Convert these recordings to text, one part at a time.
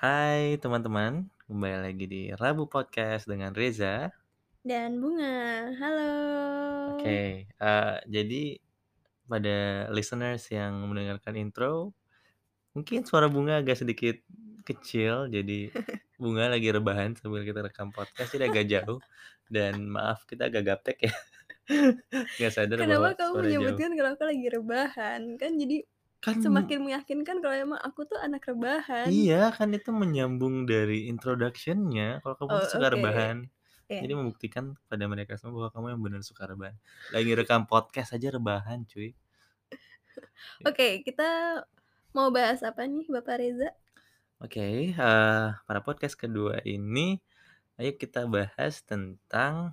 Hai teman-teman, kembali lagi di Rabu Podcast dengan Reza. Dan Bunga, halo. Oke, eee, jadi pada listeners yang mendengarkan intro, mungkin suara Bunga agak sedikit kecil, jadi Bunga lagi rebahan sambil kita rekam podcast, jadi agak jauh dan maaf kita agak gaptek ya. Nggak sadar bahwa Kenapa kamu jauh. menyebutkan kalau aku lagi rebahan? Kan jadi Kan semakin meyakinkan kalau emang aku tuh anak rebahan. iya, kan itu menyambung dari introduction-nya, kalau kamu Oh, tuh suka oke. rebahan. Iya. Jadi membuktikan pada mereka semua bahwa kamu yang benar suka rebahan. Lagi rekam podcast aja rebahan, cuy. Oke, kita mau bahas apa nih, Bapak Reza? Oke, eee, pada podcast kedua ini, ayo kita bahas tentang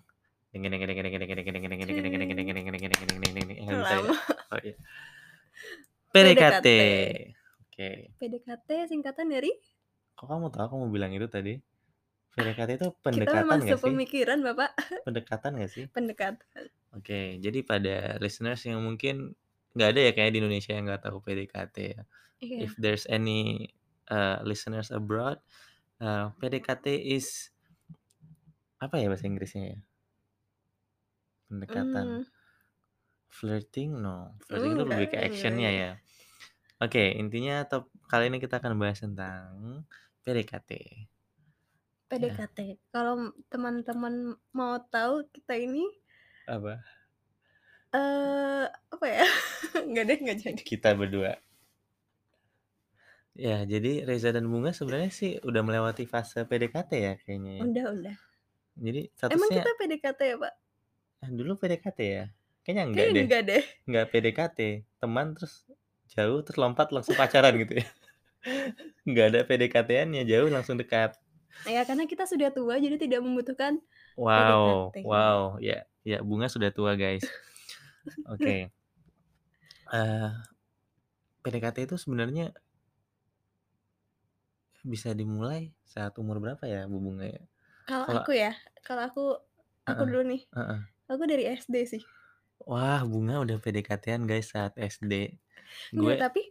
PDKT. PDKT. Oke. PDKT singkatan dari? Kok kamu tahu aku mau bilang itu tadi? PDKT itu Kita pendekatan memang nggak sih? sepemikiran, Bapak. Pendekatan nggak sih? Pendekatan. Oke, jadi pada listeners yang mungkin nggak ada ya kayaknya di Indonesia yang nggak tahu PDKT ya. Iya. If there's any uh, listeners abroad, uh, PDKT is apa ya bahasa Inggrisnya ya? Pendekatan. Hmm, Flirting? No. Flirting itu lebih ke actionnya ya. Oke, intinya top kali ini kita akan bahas tentang PDKT. PDKT. Kalau teman-teman mau tahu kita ini Apa? eh apa ya? Enggak deh, enggak jadi. Kita berdua. Ya, jadi Reza dan Bunga sebenarnya sih udah melewati fase PDKT ya kayaknya ya. Udah, udah. Jadi Emang statusnya kita PDKT ya, Pak? ah, dulu PDKT ya? Kayaknya enggak Kayaknya deh. enggak deh. Enggak PDKT, teman terus jauh terus lompat langsung pacaran gitu ya. Enggak ada PDKT-annya, jauh langsung dekat. Ya karena kita sudah tua jadi tidak membutuhkan Wow, PDKT. wow, ya, ya Bunga sudah tua guys. Oke. Eh, PDKT itu sebenarnya bisa dimulai saat umur berapa ya Bu Bunga ya? Kalau aku ya, kalau aku aku Heeh, dulu nih. heeh. Aku dari SD sih. Wah, Bunga udah PDKT-an guys saat SD. Gue tapi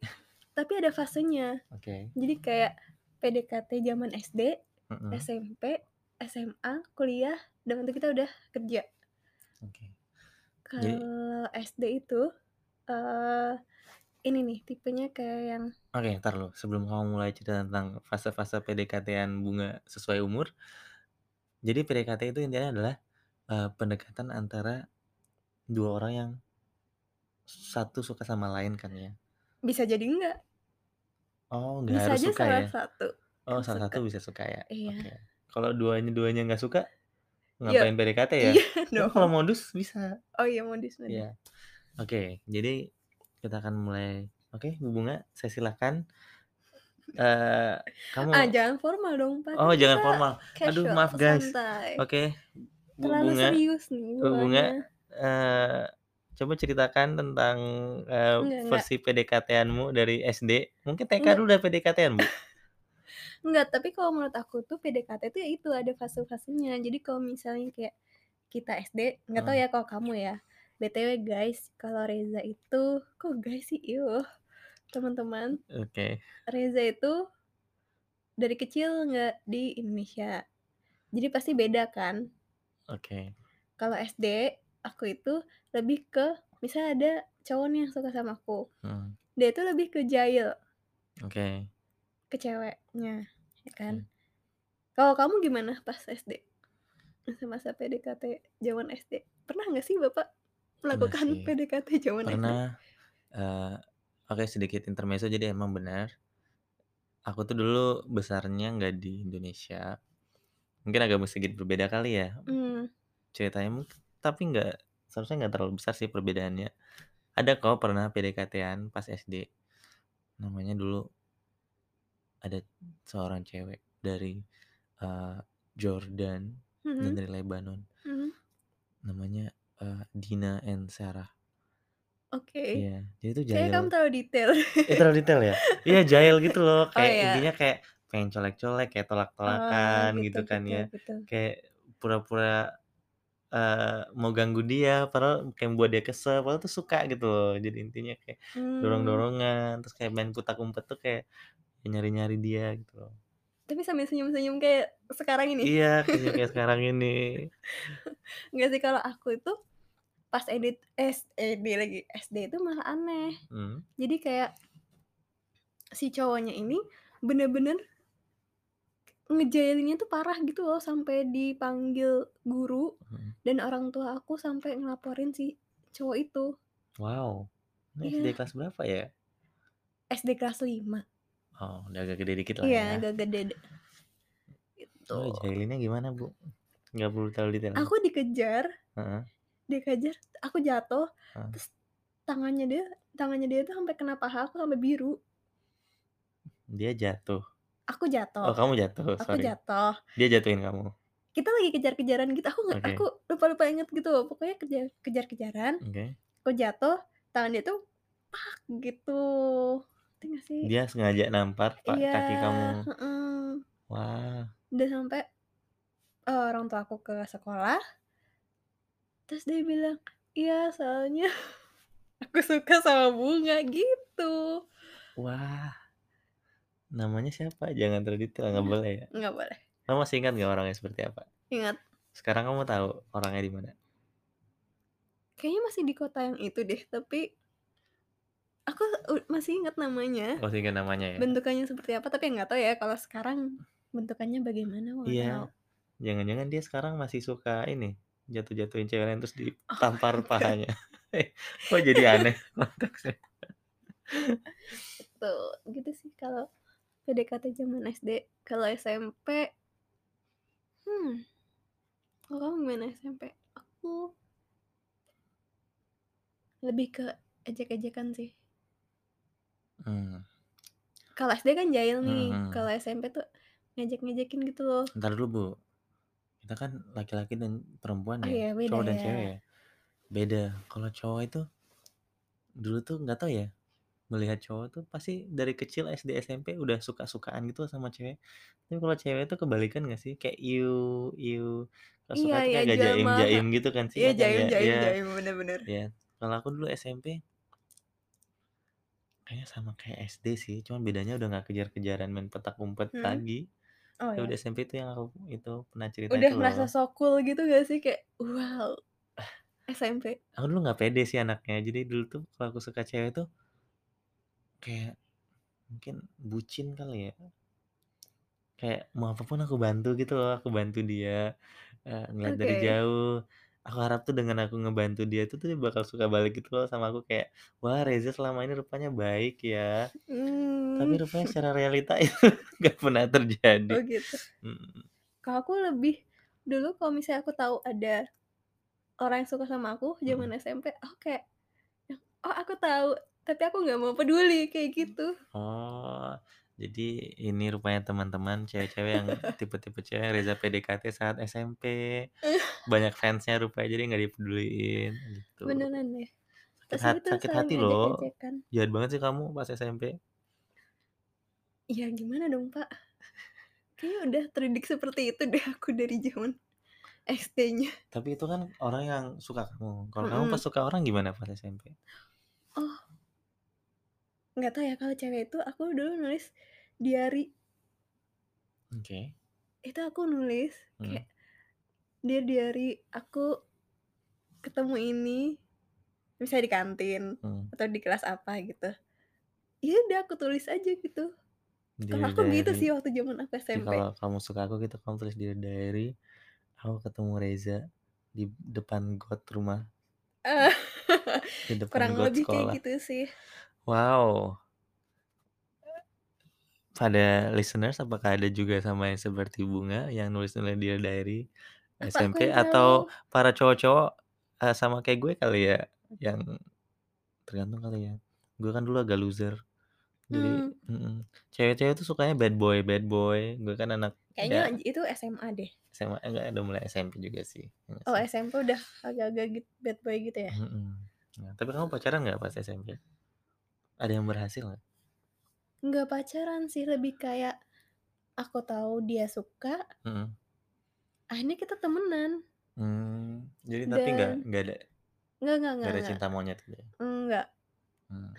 tapi ada fasenya. Oke. Jadi kayak PDKT zaman SD, heeh. SMP, SMA, kuliah, dan itu kita udah kerja. Oke. Jadi Kalau SD itu eh ini nih tipenya kayak yang Oke, entar lu, sebelum kamu mulai cerita tentang fase-fase PDKT-an Bunga sesuai umur. Jadi PDKT itu intinya adalah eh, pendekatan antara dua orang yang satu suka sama lain kan ya. bisa jadi enggak. Oh, nggak Bisa harus aja suka salah ya? satu Oh, salah suka. satu bisa suka ya. Iya. Oke. Kalau duanya-duanya nggak suka, Ya, ngapain PDKT ya? iya dong. kalau modus bisa. Oh iya modus modus. Iya. Oke, jadi kita akan mulai. Oke, Bu Bunga, saya silakan. Eh, kamu Ah jangan formal dong Pak. Oh, jangan formal. Aduh, casual, maaf guys. Oke. Bu Terlalu Bunga, serius nih Bu Bunga, bawaannya. Coba ceritakan tentang eh, Enggak, enggak. versi PDKT-anmu dari SD. Mungkin TK Enggak. dulu udah PDKT-an, Bu. Enggak, tapi kalau menurut aku tuh PDKT itu ya itu ada fase-fasenya. Jadi kalau misalnya kayak kita SD, nggak tahu Heeh. ya kalau kamu ya. BTW guys, kalau Reza itu kok guys sih? Iuh. Teman-teman, Oke. Reza itu dari kecil nggak di Indonesia. Jadi pasti beda kan? Oke. Kalau SD, aku itu lebih ke misalnya ada cowok nih yang suka sama aku. Hmm. Dia itu lebih ke jahil Oke. ke ceweknya, ya kan? Oke. Kalau kamu gimana pas SD? Masa-masa PDKT zaman SD. Pernah nggak sih Bapak Pernah melakukan sih. PDKT zaman SD? Pernah. eh Oke, sedikit intermezzo jadi emang benar. Aku tuh dulu besarnya nggak di Indonesia. Mungkin agak sedikit berbeda kali ya Hmm. ceritanya mungkin tapi nggak seharusnya nggak terlalu besar sih perbedaannya. Ada kok pernah PDKT-an pas SD. Namanya dulu ada seorang cewek dari eh, Jordan dan Mhm. dari Lebanon. Mhm. Namanya eh, Dina and Sarah. Oke. Iya, jadi itu Kayaknya kamu jahil. terlalu detail. Eh, terlalu detail ya? Iya, jahil gitu loh. Oh Kayak ya. intinya kayak pengen colek-colek, kayak Oh tolak-tolakan gitu gitu kan gitu ya. gitu. Kayak pura-pura mau ganggu dia, padahal kayak buat dia kesel, padahal tuh suka gitu loh. Jadi intinya kayak Hmm. dorong-dorongan, terus kayak main putak umpet tuh kayak nyari-nyari dia gitu loh. Tapi sambil senyum-senyum kayak sekarang ini? Iya, kayaknya kayak sekarang ini. Enggak sih, kalau aku itu pas edit es ED lagi, SD itu malah aneh. Mmm. Jadi kayak si cowoknya ini bener-bener ngejailinnya tuh parah gitu loh, sampai dipanggil guru Mhm. dan orang tua aku sampai ngelaporin si cowok itu. Wow, ini SD Iya. kelas berapa ya? SD kelas 5. Oh, udah agak gede dikit lah Iya, ya. agak gede. Gitu. Oh, jailinnya gimana, Bu? Nggak perlu tahu detailnya. Aku dikejar Heeh. dikejar, aku jatuh, Heeh. terus tangannya dia tangannya dia tuh sampai kena paha aku sampai biru. Dia jatuh? Aku Oh, jatuh kamu jatuh, aku sorry. jatuh. Dia jatuhin kamu? Kita lagi kejar-kejaran gitu, aku nggak aku lupa-lupa inget gitu pokoknya kejar kejar-kejaran, Oke. aku jatuh, tangan dia tuh gitu. Ngerti nggak sih? Dia sengaja nampar pa Iya, kaki kamu? heeh. Wah. Udah sampai, eee, orang tua aku ke sekolah terus dia bilang, "Iya, soalnya aku suka sama bunga," gitu. Wah. Namanya siapa? Jangan terlalu detail, nggak boleh ya? Nggak boleh. Kamu masih ingat nggak orangnya seperti apa? Ingat. Sekarang kamu tahu orangnya di mana? Kayaknya masih di kota yang itu deh, tapi aku masih ingat namanya. Masih ingat namanya ya? Bentukannya seperti apa, tapi nggak tahu ya kalau sekarang bentukannya bagaimana. Iya. Jangan-jangan dia sekarang masih suka ini, jatuh-jatuhin cewek lain terus Oh ditampar god. pahanya. Kok jadi aneh konteksnya? Gitu, gitu sih kalau PDKT zaman SD. Kalau SMP hmm, kalau kamu gimana SMP? Aku lebih ke ejek-ejekan sih. Mmm. Kalau SD kan jahil nih, Mhm. kalau SMP tuh ngejek-ngejekin gitu loh. Entar dulu, Bu. Kita kan laki-laki dan perempuan Oh ya, iya, beda cowok dan ya. cewek ya. Beda, kalau cowok itu dulu tuh nggak tahu ya, melihat cowok tuh pasti dari kecil SD, SMP udah suka-sukaan gitu sama cewek. Tapi kalau cewek tuh kebalikan nggak sih? Kayak "Iuh iuh," kalau Iya suka tuh iya, kayak jual mahal. jaim-jaim gitu kan sih, Iya, ya kan jaim ya? jaim Iya, jaim, bener bener. iya. Kalau aku dulu SMP kayaknya sama kayak SD sih, cuman bedanya udah nggak kejar-kejaran main petak umpet Mhm. lagi. Oh Ya ya. udah SMP itu yang aku itu pernah cerita Udah itu merasa so cool gitu nggak sih? Kayak, wow, Ah. SMP. Aku dulu nggak pede sih anaknya, jadi dulu tuh kalau aku suka cewek tuh kayak mungkin bucin kali ya. Kayak mau apa pun aku bantu gitu loh, aku bantu dia, eee, ngeliat dari Oke. jauh. Aku harap tuh dengan aku ngebantu dia tuh tuh dia bakal suka balik gitu loh sama aku kayak, "Wah, Reza selama ini rupanya baik ya." Tapi Mmm. rupanya secara realita itu nggak pernah terjadi. Oh gitu. Mhm. Kalau aku lebih dulu kalau misalnya aku tahu ada orang yang suka sama aku zaman SMP, aku kayak, "Oh, aku tahu, tapi aku nggak mau peduli," kayak gitu. Oh, jadi ini rupanya teman-teman cewek-cewek yang tipe-tipe cewek Reza PDKT saat SMP. Banyak fans-nya rupanya, jadi nggak dipeduliin, gitu. Beneran deh. Sakit hat sakit hati loh. Jahat banget sih kamu pas SMP. Ya gimana dong, Pak? Kayaknya udah terdidik seperti itu deh aku dari zaman SD-nya. Tapi itu kan orang yang suka kamu. Kalau kamu pas suka orang gimana pas SMP? Oh. Nggak tahu ya, kalau cewek itu aku dulu nulis diary. Oke. Itu aku nulis Mhm. kayak, "Dear diary, aku ketemu ini," misalnya di kantin Mmm. atau di kelas apa gitu. Ya udah aku tulis aja gitu. Kalau aku gitu diary. sih waktu zaman aku SMP. kalau kamu suka aku gitu kamu tulis dear diary, "Aku ketemu Reza di depan got rumah." Di depan Kurang got lebih kayak sekolah. gitu sih. Wow. Pada listeners, apakah ada juga sama yang seperti Bunga yang nulis-nulis dear diary Apa aku SMP atau para cowok-cowok, eee, sama kayak gue kali ya, yang tergantung kali ya. Gue kan dulu agak loser. Jadi Mmm. mhm, cewek-cewek tuh sukanya bad boy bad boy, gue kan anak Kayaknya ya itu SMA deh. SMA enggak, udah mulai SMP juga sih, Oh, sih. SMP udah agak-agak git bad boy gitu ya? Mhm. Nah, tapi kamu pacaran nggak pas SMP? Ada yang berhasil nggak? Nggak pacaran sih, lebih kayak aku tahu dia suka Mhm. akhirnya kita temenan. Mmm, jadi tapi nggak nggak ada nggak nggak nggak nggak ada nggak. cinta monyet gitu ya? Enggak. Mmm.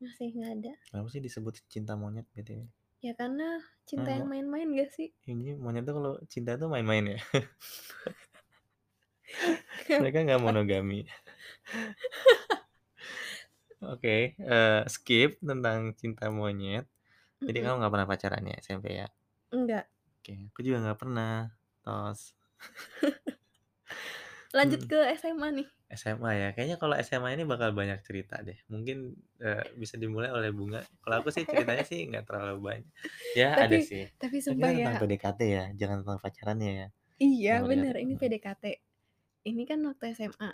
Masih nggak ada. Kenapa sih disebut cinta monyet BTW? Ya karena cinta yang Oh. main-main gak sih? Ini monyet tuh kalau cinta tuh main-main ya? Mereka nggak monogami. Oke, eee, skip tentang cinta monyet. Jadi Mhm. kamu nggak pernah pacaran ya SMP ya? Enggak. Oke, aku juga nggak pernah, tos. Lanjut Mhm. ke SMA nih. SMA ya, kayaknya kalau SMA ini bakal banyak cerita deh. Mungkin, eee, bisa dimulai oleh Bunga. Kalau aku sih ceritanya sih nggak terlalu banyak. Ya ada Tapi sih, tapi kan sumpah kita ya tentang PDKT ya, jangan tentang pacarannya ya. Iya Tentang PDKT, bener, ini mhm. PDKT. Ini kan waktu SMA.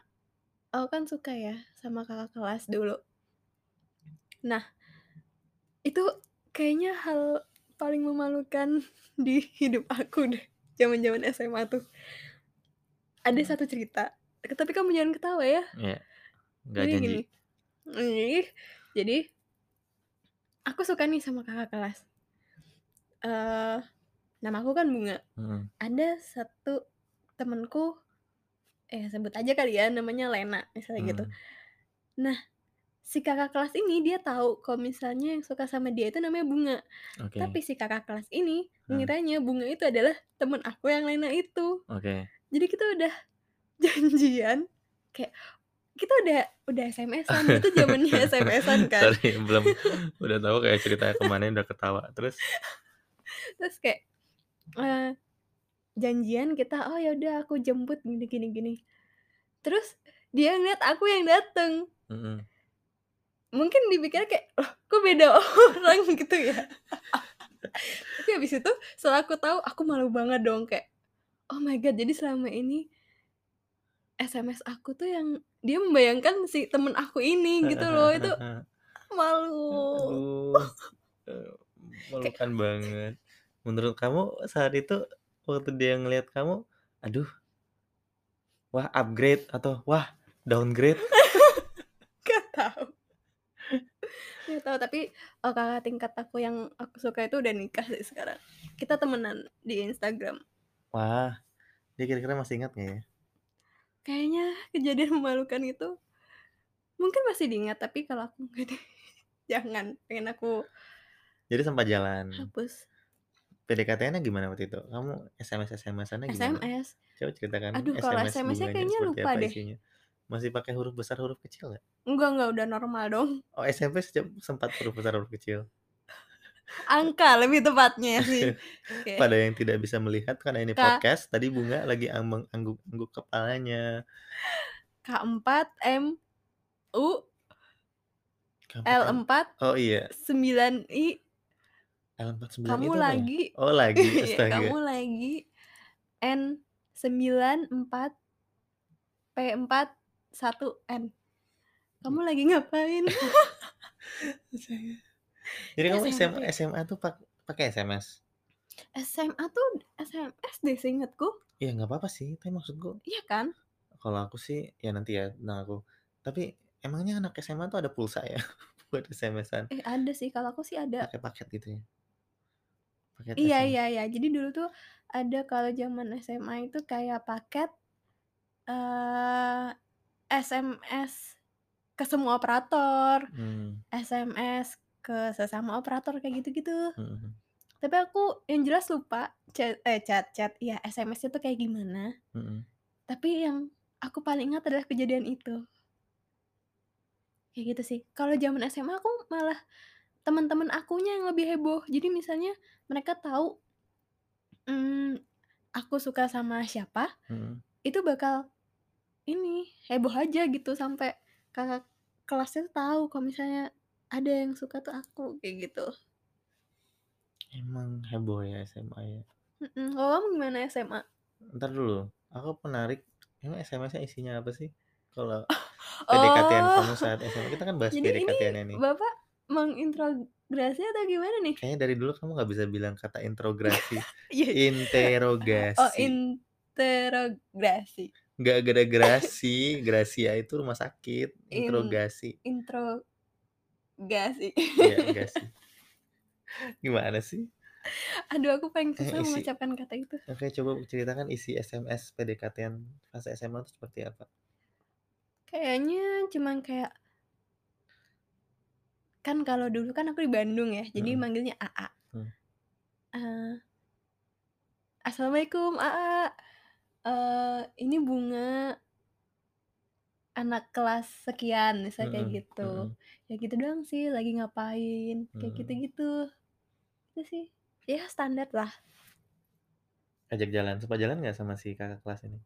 Aku kan suka ya sama kakak kelas dulu. Nah itu kayaknya hal paling memalukan di hidup aku deh, zaman-zaman SMA tuh. Ada satu cerita, tapi kamu jangan ketawa ya. Iya, nggak Jadi janji. gini, jadi aku suka nih sama kakak kelas. Eee, namaku kan Bunga. Mhm. Ada satu temenku, eh sebut aja kali ya namanya Lena, misalnya gitu. Mmm. Nah, si kakak kelas ini dia tahu kalau misalnya yang suka sama dia itu namanya Bunga. Oke. Tapi si kakak kelas ini Heeh. ngiranya Bunga itu adalah temen aku yang Lena itu. Oke. Jadi kita udah janjian, kayak kita udah udah SMS-an, itu zamannya SMS-an kan. Sorry belum udah tahu kayak ceritanya ke mana udah ketawa, terus? Terus kayak, eee, janjian kita, "Oh ya udah aku jemput gini gini gini." Terus dia ngeliat aku yang dateng. Mhm. Mungkin dipikirnya kayak, "Loh kok beda orang?" Gitu ya. Tapi habis itu setelah aku tahu, aku malu banget dong kayak, "Oh my God, jadi selama ini" "SMS aku tuh yang dia membayangkan si temen aku ini," gitu loh. Itu malu. Aduh, eee, Kayak memalukan banget. Menurut kamu saat itu waktu dia ngelihat kamu, aduh wah upgrade atau wah downgrade? Nggak tahu. Nggak tahu, tapi, eee, kakak tingkat aku yang aku suka itu udah nikah sih sekarang. Kita temenan di Instagram. Wah, dia kira-kira masih ingat nggak ya? Kayaknya kejadian memalukan itu mungkin masih diingat, tapi kalau aku deh. Jangan, pengen aku Jadi sempat jalan. hapus. PDKT-nya gimana waktu itu? Kamu SMS SMS-annya gimana? SMS. Coba ceritakan Aduh kalau SMS SMS-nya Bunganya kayaknya lupa deh. isinya? Masih pakai huruf besar, huruf kecil nggak? Enggak enggak, udah normal dong. Oh SMP sejak sempat huruf besar, huruf kecil? Angka lebih tepatnya sih. Oke. Pada yang tidak bisa melihat karena ini K podcast, tadi Bunga lagi ang mengangguk-angguk kepalanya. K4MU K4M L4, oh iya. 9I L49 kamu itu ya? lagi Oh lagi, iya, astaga. kamu lagi N94 P41N. Kamu lagi ngapain? Jadi kamu SMA. SMA tuh pak pakai SMS? SMA tuh SMS deh seingetku. Ya nggak apa-apa sih, tapi maksudku Iya kan? kalau aku sih ya nanti ya tentang aku. Tapi emangnya anak SMA tuh ada pulsa ya buat SMS-an? Eh ada sih, kalau aku sih ada. Pakai paket gitu ya? Paket Iya iya SMS. iya. Jadi dulu tuh ada kalau zaman SMA itu kayak paket, SMS ke semua operator, Mmm. SMS ke sesama operator, kayak gitu-gitu. Mhm. Tapi aku yang jelas lupa chat eh chat chat, iya SMS itu kayak gimana. Mhm. Tapi yang aku paling ingat adalah kejadian itu. Kayak gitu sih. Kalau zaman SMA aku malah temen-temen akunya yang lebih heboh. Jadi misalnya mereka tahu mmm, aku suka sama siapa, Mhm. itu bakal ini, heboh aja gitu sampai kakak kelasnya tahu kalau misalnya ada yang suka tuh aku, kayak gitu. Emang heboh ya SMA ya? Mhm, kalau kamu gimana SMA? Entar dulu, aku penarik, emang SMS-nya isinya apa sih? Kalau PDKT-an Oh, kamu saat SMA, kita kan bahas ini PDKT-annya nih. Bapak mengintrogasi atau gimana nih? Kayaknya dari dulu kamu nggak bisa bilang kata introgasi, Iya. Oh interogasi. Interogasi. Nggak ada grasi, Gracia itu rumah sakit, In introgasi. introgasi. Iya, gasi. Gimana sih? Aduh aku paling Eh, susah isi mengucapkan kata itu. oke coba ceritakan isi SMS PDKT-an pas SMA tuh seperti apa? Kayaknya cuman kayak kan kalau dulu kan aku di Bandung ya, jadi manggilnya AA. Hmm. Eee "Assalamualaikum A, eee, ini bunga" "anak kelas sekian," misalnya kayak Mhm gitu. mhm. Ya gitu doang sih, "Lagi ngapain?" Kayak Mmm. gitu-gitu. Itu sih, ya standar lah. Ajak jalan, sempat jalan nggak sama si Kakak kelas ini?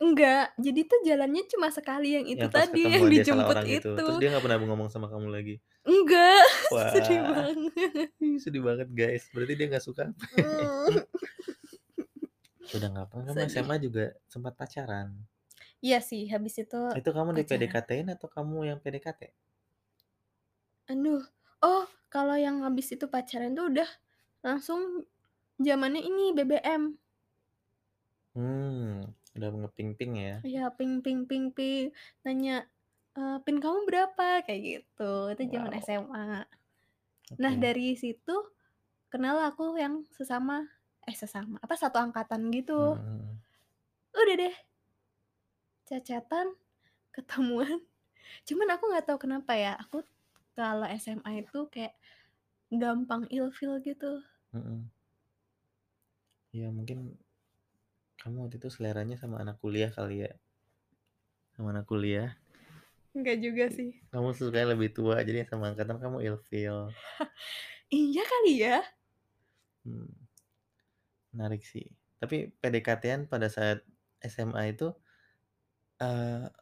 Enggak, jadi tuh jalannya cuma sekali yang itu Yang pas tadi, yang ketemuan dia salah dijemput orang gitu, terus itu. dia nggak pernah ngomong sama kamu lagi? Enggak, sedih Wah, banget. ih sedih banget guys, berarti dia nggak suka. Mmm. Udah nggak apa kamu Sedih. SMA juga sempat pacaran? Iya sih, habis itu Itu kamu pacaran. di-PDKT-in atau kamu yang PDKT? Aduh, oh kalau yang habis itu pacaran tuh udah langsung zamannya ini BBM. Mmm, udah nge-ping-ping ya? Iya, ping ping ping ping, nanya, eee, "Pin kamu berapa?" Kayak gitu, itu zaman Wow. SMA. Nah Oke. dari situ, kenal aku yang sesama eh sesama, apa, satu angkatan gitu. Mhm. Udah deh. Chat-chat-an, ketemuan, cuman aku nggak tahu kenapa ya, aku kalau SMA itu kayak gampang ilfil gitu. Mhm. Ya mungkin kamu waktu itu seleranya sama anak kuliah kali ya? Sama anak kuliah. Enggak juga sih. Kamu sukanya lebih tua, jadi sama angkatan kamu ilfil. Iya kali ya? Mmm. Menarik sih, tapi PDKT-an pada saat SMA itu eee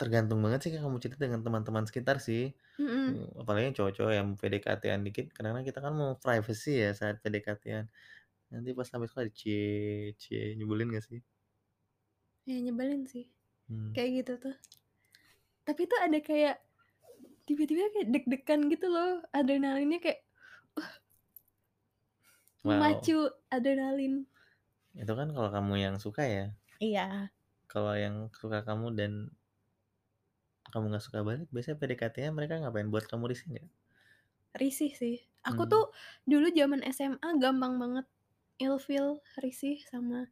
tergantung banget sih Kak, kamu cerita dengan teman-teman sekitar sih, Mhm. eee, apalagi cowok-cowok yang PDKT-an dikit, kadang-kadang kita kan mau privacy ya saat PDKT-an, nanti pas sampai sekolah "cie cie" nyebelin nggak sih? Ya nyebelin sih, Mmm. kayak gitu tuh. Tapi tuh ada kayak, tiba-tiba kayak deg-degan gitu loh, adrenalinnya kayak, Wow. memacu adrenalin. Itu kan kalau kamu yang suka ya. Iya. Kalau yang suka kamu dan kamu nggak suka balik, biasanya PDKT-nya mereka ngapain? Buat kamu risih nggak? Risih sih, aku Mmm. tuh dulu zaman SMA gampang banget ilfil, risih sama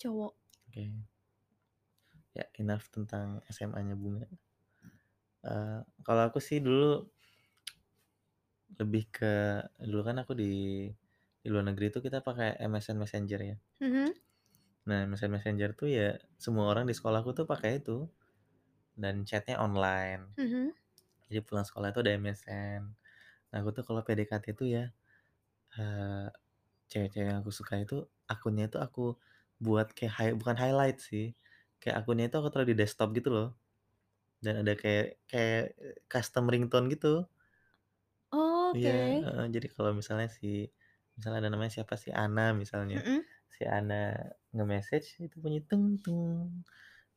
cowok. Oke. Ya enough tentang SMA-nya Bunga. Eee, kalau aku sih dulu lebih ke dulu kan aku di di luar negeri itu kita pakai MSN Messenger ya. Mhm. Nah MSN Messenger tuh ya semua orang di sekolahku tuh pakai itu, dan chat-nya online. Mhm. Jadi pulang sekolah itu ada MSN. Nah aku tuh kalau PDKT itu ya, eee, cewek-cewek yang aku suka itu, akunnya itu aku buat kayak hi bukan highlight sih, kayak akunnya itu aku taruh di desktop gitu loh, dan ada kayak kayak custom ringtone gitu. Iya, Oke. heeh, jadi kalau misalnya si misalnya ada namanya siapa, si Ana misalnya, Mhm. si Ana nge-message itu bunyi,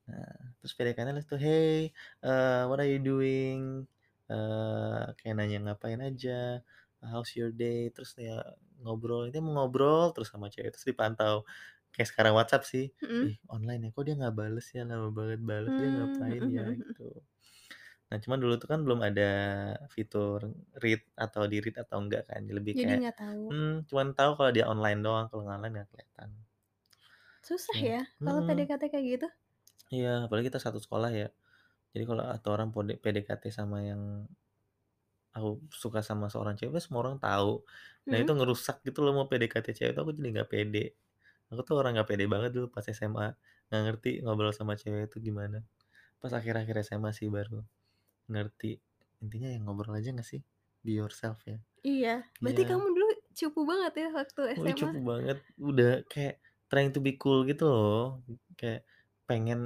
nah terus PDKT-nya tuh, "Hey, eee, what are you doing?" Eee, kayak nanya ngapain aja, "How's your day?" Terus ya ngobrol, intinya mau ngobrol terus sama cewek, terus dipantau. Kayak sekarang WhatsApp sih, Mhm. "Ih online ya, kok dia nggak bales ya, lama banget bales, dia Mmm, ngapain mhm ya?" Gitu. Nah cuman dulu tuh kan belum ada fitur read atau di-read atau enggak kan, lebih Jadi kayak, nggak tahu. mmm, cuman tahu kalau dia online doang, kalau nggak online nggak kelihatan. Susah Ya, ya kalau mhm. PDKT kayak gitu? Iya, apalagi kita satu sekolah ya. Jadi kalau ada orang pode PDKT sama yang aku suka sama seorang cewek, semua orang tahu. Nah itu Mhm. ngerusak gitu loh mau PDKT cewek tuh aku jadi nggak pede. Aku tuh orang nggak pede banget dulu pas SMA, nggak ngerti ngobrol sama cewek itu gimana. Pas akhir-akhir SMA sih baru ngerti, intinya ya ngobrol aja nggak sih? Be yourself ya. Iya, berarti Iya. kamu dulu cupu banget ya waktu Wih cupu SMA? banget, udah kayak trying to be cool gitu loh, kayak pengen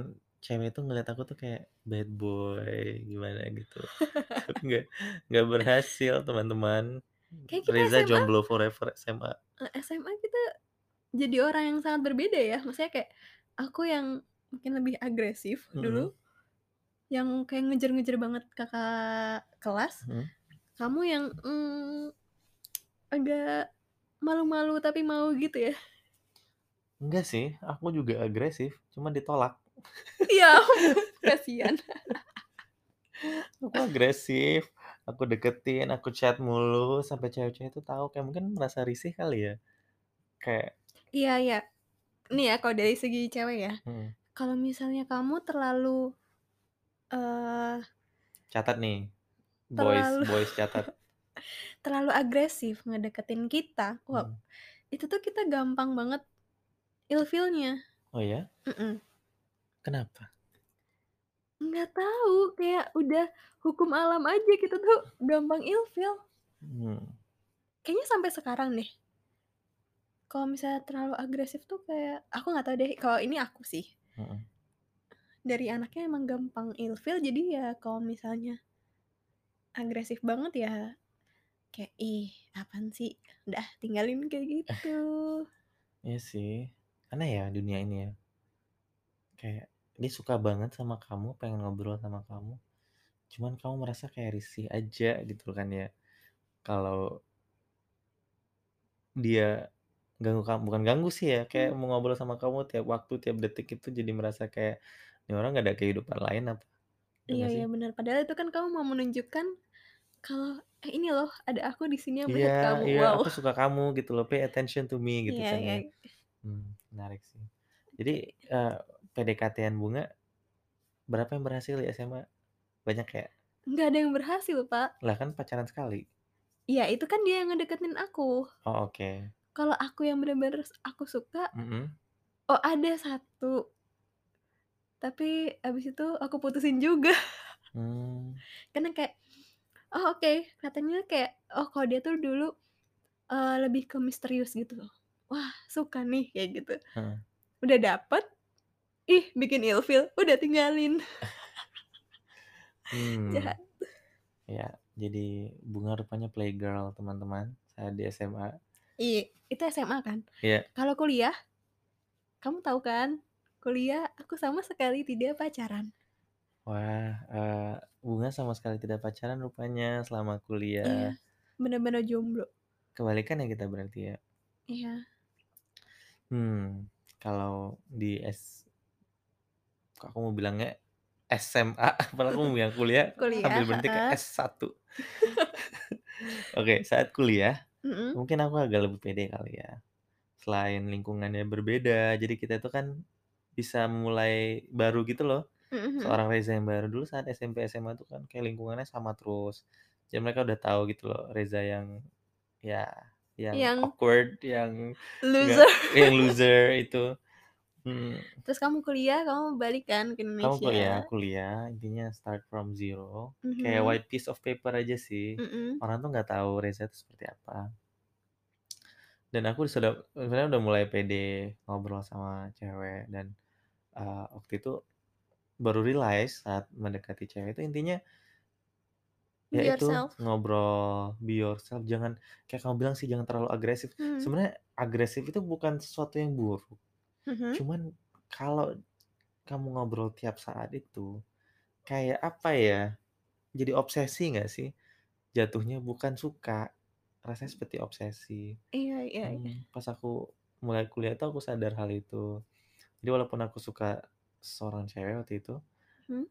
cewek itu ngelihat aku tuh kayak bad boy gimana gitu, tapi nggak nggak berhasil teman-teman. Reza SMA jomblo forever SMA. eee, SMA kita jadi orang yang sangat berbeda ya, maksudnya kayak aku yang mungkin lebih agresif Mhm. dulu, yang kayak ngejar-ngejar banget kakak kelas, Mhm. kamu yang, mmm, agak malu-malu tapi mau gitu ya? Enggak sih, aku juga agresif, cuma ditolak. Ya ampun, kasihan. Aku agresif, aku deketin, aku chat mulu, sampai cewek-cewek itu tahu, kayak mungkin merasa risih kali ya, kayak Iya iya, nih ya kalau dari segi cewek ya, Mhm. kalau misalnya kamu terlalu, eee Catat nih, boys terlalu boys catat. terlalu agresif ngedeketin kita, wah Mhm. itu tuh kita gampang banget ilfeel-nya. Oh ya? Mhm. Kenapa? Nggak tahu, kayak udah hukum alam aja kita tuh gampang ilfeel. Mmm. Kayaknya sampai sekarang deh. Kalau misalnya terlalu agresif tuh kayak aku nggak tahu deh, kalau ini aku sih. Mhm. Dari anaknya emang gampang ilfeel, jadi ya kalau misalnya agresif banget ya, kayak, "Ih, apaan sih? Udah tinggalin," kayak gitu. Iya sih, aneh ya dunia ini ya. Kayak dia suka banget sama kamu, pengen ngobrol sama kamu, cuman kamu merasa kayak risih aja gitu kan ya, kalau dia ganggu kamu bukan ganggu sih ya, kayak Mmm. mau ngobrol sama kamu tiap waktu, tiap detik itu jadi merasa kayak, "Ini orang nggak ada kehidupan lain apa?" Iya iya sih? bener, padahal itu kan kamu mau menunjukkan kalau, "Eh, ini loh ada aku di sini yang Iya melihat kamu." iya, Wow. "Aku suka kamu," gitu loh, "pay attention to me," gitu Iya kan iya. ya. Mmm, menarik sih. Jadi, Oke. eee, PDKT-an Bunga berapa yang berhasil di SMA? Banyak ya? Nggak ada yang berhasil, Pak. Lah kan pacaran sekali? Iya, itu kan dia yang ngedeketin aku. Oh, oke. Kalau aku yang bener-bener aku suka, Mhm. oh ada 1. Tapi abis itu aku putusin juga. Mmm. Karena kayak, oh oke, katanya kayak, oh kalau dia tuh dulu, eee, lebih ke misterius gitu loh. Wah suka nih, kayak gitu. Heeh. Udah dapet, ih bikin ilfeel, udah tinggalin. Mmm. Jahat. Ya, jadi Bunga rupanya playgirl teman-teman, saat di SMA. I itu SMA kan. Iya. Kalau kuliah, kamu tahu kan, kuliah aku sama sekali tidak pacaran. Wah, eee, Bunga sama sekali tidak pacaran rupanya selama kuliah. Iya, bener-bener jomblo. Kebalikan ya kita berarti ya. Iya. Hmm, kalau di S aku mau bilangnya SMA, padahal aku mau bilang kuliah, Kuliah, sambil berhenti ke heeh. S1. Oke, saat kuliah, Mhm. mungkin aku agak lebih pede kali ya. Selain lingkungannya berbeda, jadi kita itu kan bisa mulai baru gitu loh. Mhm mhm. Seorang Reza yang baru, dulu saat SMP, SMA tuh kan kayak lingkungannya sama terus. Jadi mereka udah tahu gitu loh, Reza yang ya yang Yang awkward, yang loser. yang loser itu. Mhm. Terus kamu kuliah, kamu balik kan ke Kamu kuliah Indonesia. kuliah, intinya start from zero, kayak Mhm. white piece of paper aja sih. Mhm. Orang tuh nggak tahu Reza itu seperti apa. Dan aku sudah sebenarnya udah mulai pede ngobrol sama cewek dan, eee, waktu itu baru realize saat mendekati cewek itu intinya ya Be itu, yourself. ngobrol, be yourself, jangan kayak kamu bilang sih jangan terlalu agresif. Mhm. Sebenarnya agresif itu bukan sesuatu yang buruk, Mhm. cuman kalau kamu ngobrol tiap saat itu, kayak apa ya, jadi obsesi nggak sih? Jatuhnya bukan suka, rasanya seperti obsesi. Iya iya iya. Mmm, pas aku mulai kuliah tuh aku sadar hal itu. Jadi walaupun aku suka seorang cewek waktu itu Mhm.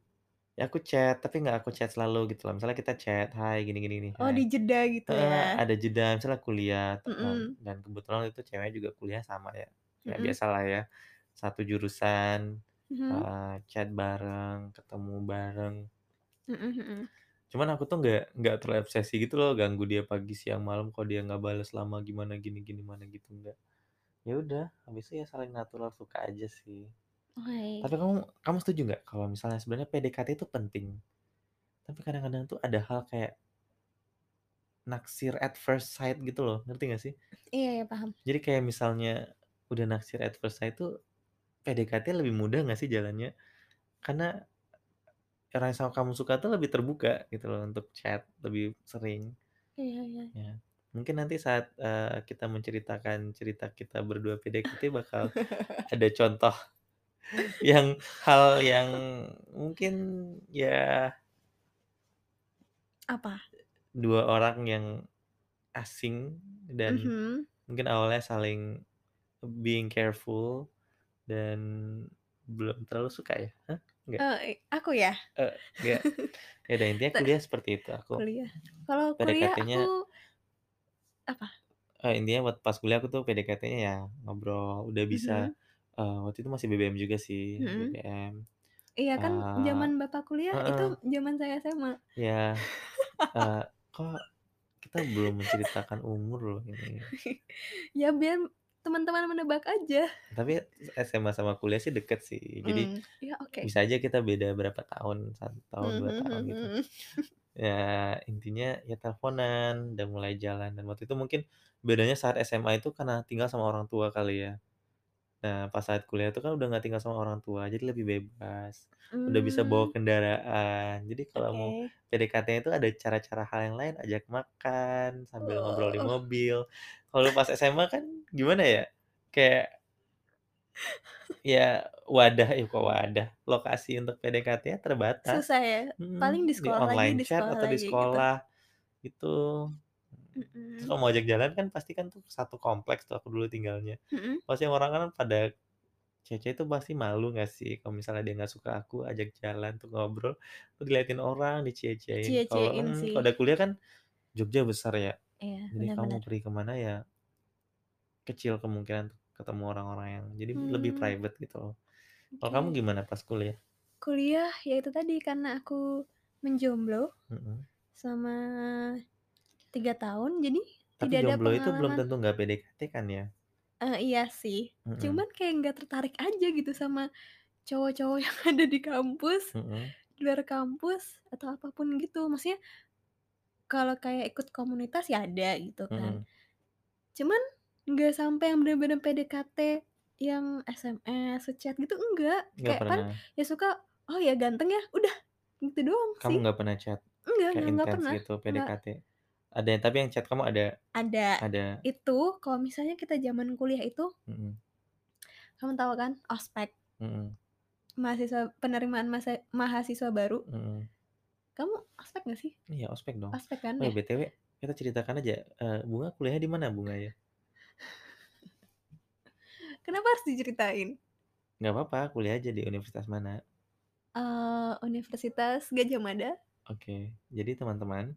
ya aku chat, tapi nggak aku chat selalu gitu loh. Misalnya kita chat, "Hai gini gini gini, Oh hai." dijeda gitu Heeh, ya? ada jeda misalnya kuliah, Mhm. dan kebetulan itu ceweknya juga kuliah sama ya, ya Mhm. biasalah ya, satu jurusan, Mhm. eee, chat bareng, ketemu bareng. Mhm mhm. Cuman aku tuh nggak nggak terobsesi gitu loh, ganggu dia pagi, siang, malam, kok dia nggak bales lama gimana, gini gini, mana gitu, enggak. Ya udah, habis itu ya saling natural suka aja sih. Oke. Tapi kamu kamu setuju nggak kalau misalnya sebenarnya PDKT itu penting? Tapi kadang-kadang tuh ada hal kayak naksir at first sight gitu loh, ngerti nggak sih? Iya iya, paham. Jadi kayak misalnya udah naksir at first sight tuh, PDKT lebih mudah nggak sih jalannya? Karena orang yang sama kamu suka tuh lebih terbuka gitu loh untuk chat lebih sering. Iya iya. Ya, mungkin nanti saat, eee, kita menceritakan cerita kita berdua PDKT bakal ada contoh yang hal yang mungkin ya Apa? dua orang yang asing dan Mhm. mungkin awalnya saling being careful dan belum terlalu suka ya? Hah? Enggak? I aku ya? Eee, enggak. Ya udah intinya kuliah seperti itu aku. kuliah. Kalau kuliah aku apa? eee, intinya buat pas kuliah aku tuh PDKT-nya ya ngobrol, udah bisa, Mhm. eee, waktu itu masih BBM juga sih, Mhm. BBM, Iya kan eee zaman Bapak kuliah itu heeh. zaman saya SMA. Iya, eee, kok kita belum menceritakan umur loh ini. Ya biar teman-teman menebak aja. Tapi SMA sama kuliah sih deket sih. Jadi Mmm, ya oke. bisa aja kita beda berapa tahun, 1 tahun, 2 Mhm tahun gitu. mhm. Ya intinya ya teleponan, udah mulai jalan dan waktu itu mungkin bedanya saat SMA itu karena tinggal sama orang tua kali ya. Nah pas saat kuliah itu kan udah nggak tinggal sama orang tua, jadi lebih bebas, udah bisa bawa Mmm. kendaraan. Jadi kalau mau Oke. PDKT-nya itu ada cara-cara hal yang lain, ajak makan, sambil ngobrol di Oh. mobil. Kalau pas SMA kan gimana ya, kayak ya wadah eh kok wadah, lokasi untuk PDKT-nya terbatas. Susah ya? Paling Mhm, di di sekolah lagi online di chat sekolah atau di lagi gitu. sekolah, gitu. Terus Mhm. kalau mau ajak jalan kan pasti kan tuh satu kompleks tuh aku dulu tinggalnya. Mhm. Pasti orang kan pada cewek-cewek itu pasti malu nggak sih kalau misalnya dia nggak suka aku ajak jalan tuh ngobrol, tuh diliatin orang, dicie-ciein. Kalau mhm, kalau udah kuliah kan Jogja besar ya, Iya, jadi bener kamu pergi ke mana ya kecil kemungkinan ketemu orang-orang yang jadi lebih Mmm. private gitu loh. Kalau kamu gimana pas kuliah? Kuliah, ya itu tadi karena aku menjomblo Mhm. selama 3 tahun, jadi Tapi tidak ada jomblo itu belum pengalaman tentu nggak PDKT kan ya? Eee, iya sih. Mhm. Cuman kayak nggak tertarik aja gitu sama cowok-cowok yang ada di kampus, Mhm. di luar kampus, atau apa pun gitu. Maksudnya kalau kayak ikut komunitas ya ada gitu kan. Mhm. Cuman nggak sampai yang bener-bener PDKT yang SMS, se-chat gitu enggak. Nggak Kayak pernah? ya suka, "Oh ya ganteng ya?" Udah, gitu doang Kamu sih. nggak pernah chat? Enggak Kayak enggak enggak pernah, gitu enggak. PDKT? Ada yang tapi yang chat kamu ada? Ada. Ada? Itu kalau misalnya kita zaman kuliah itu Mhm. kamu tahu kan ospek? Mhm. Mahasiswa penerimaan masa mahasiswa baru. Mhm. Kamu ospek nggak sih? Iya ospek dong. Ospek kan Oh ya ya? BTW kita ceritakan aja, eee, Bunga kuliahnya di mana Bunga ya? Kenapa harus diceritain? Nggak papa, kuliah aja di universitas mana? Eee, Universitas Gadjah Mada. Oke, jadi teman-teman,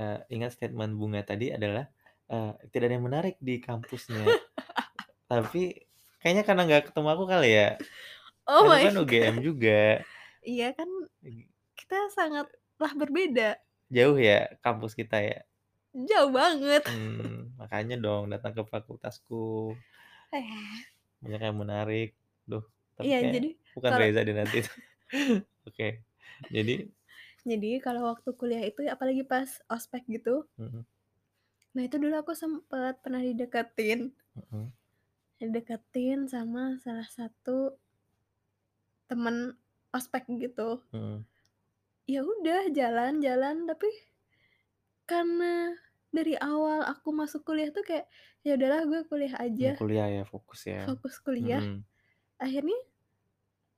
eee, ingat statement Bunga tadi adalah, eee, tidak ada yang menarik di kampusnya. Tapi kayaknya karena nggak ketemu aku kali ya? Oh Aku my kan UGM god. juga. Iya kan kita sangatlah berbeda. Jauh ya kampus kita ya? Jauh banget. Mmm, makanya dong datang ke fakultasku. Banyak yang menarik. Duh, tapi Iya jadi bukan kalau Reza deh nanti. Oke, jadi Jadi kalau waktu kuliah itu apalagi pas ospek gitu Mhm. nah itu dulu aku sempet pernah dideketin. Mhm. Dideketin sama salah satu temen ospek gitu. Mhm. Ya udah jalan jalan, tapi karena dari awal aku masuk kuliah tuh kayak, ya udahlah gue kuliah aja. kuliah ya, fokus ya. Fokus kuliah. Mhm. Akhirnya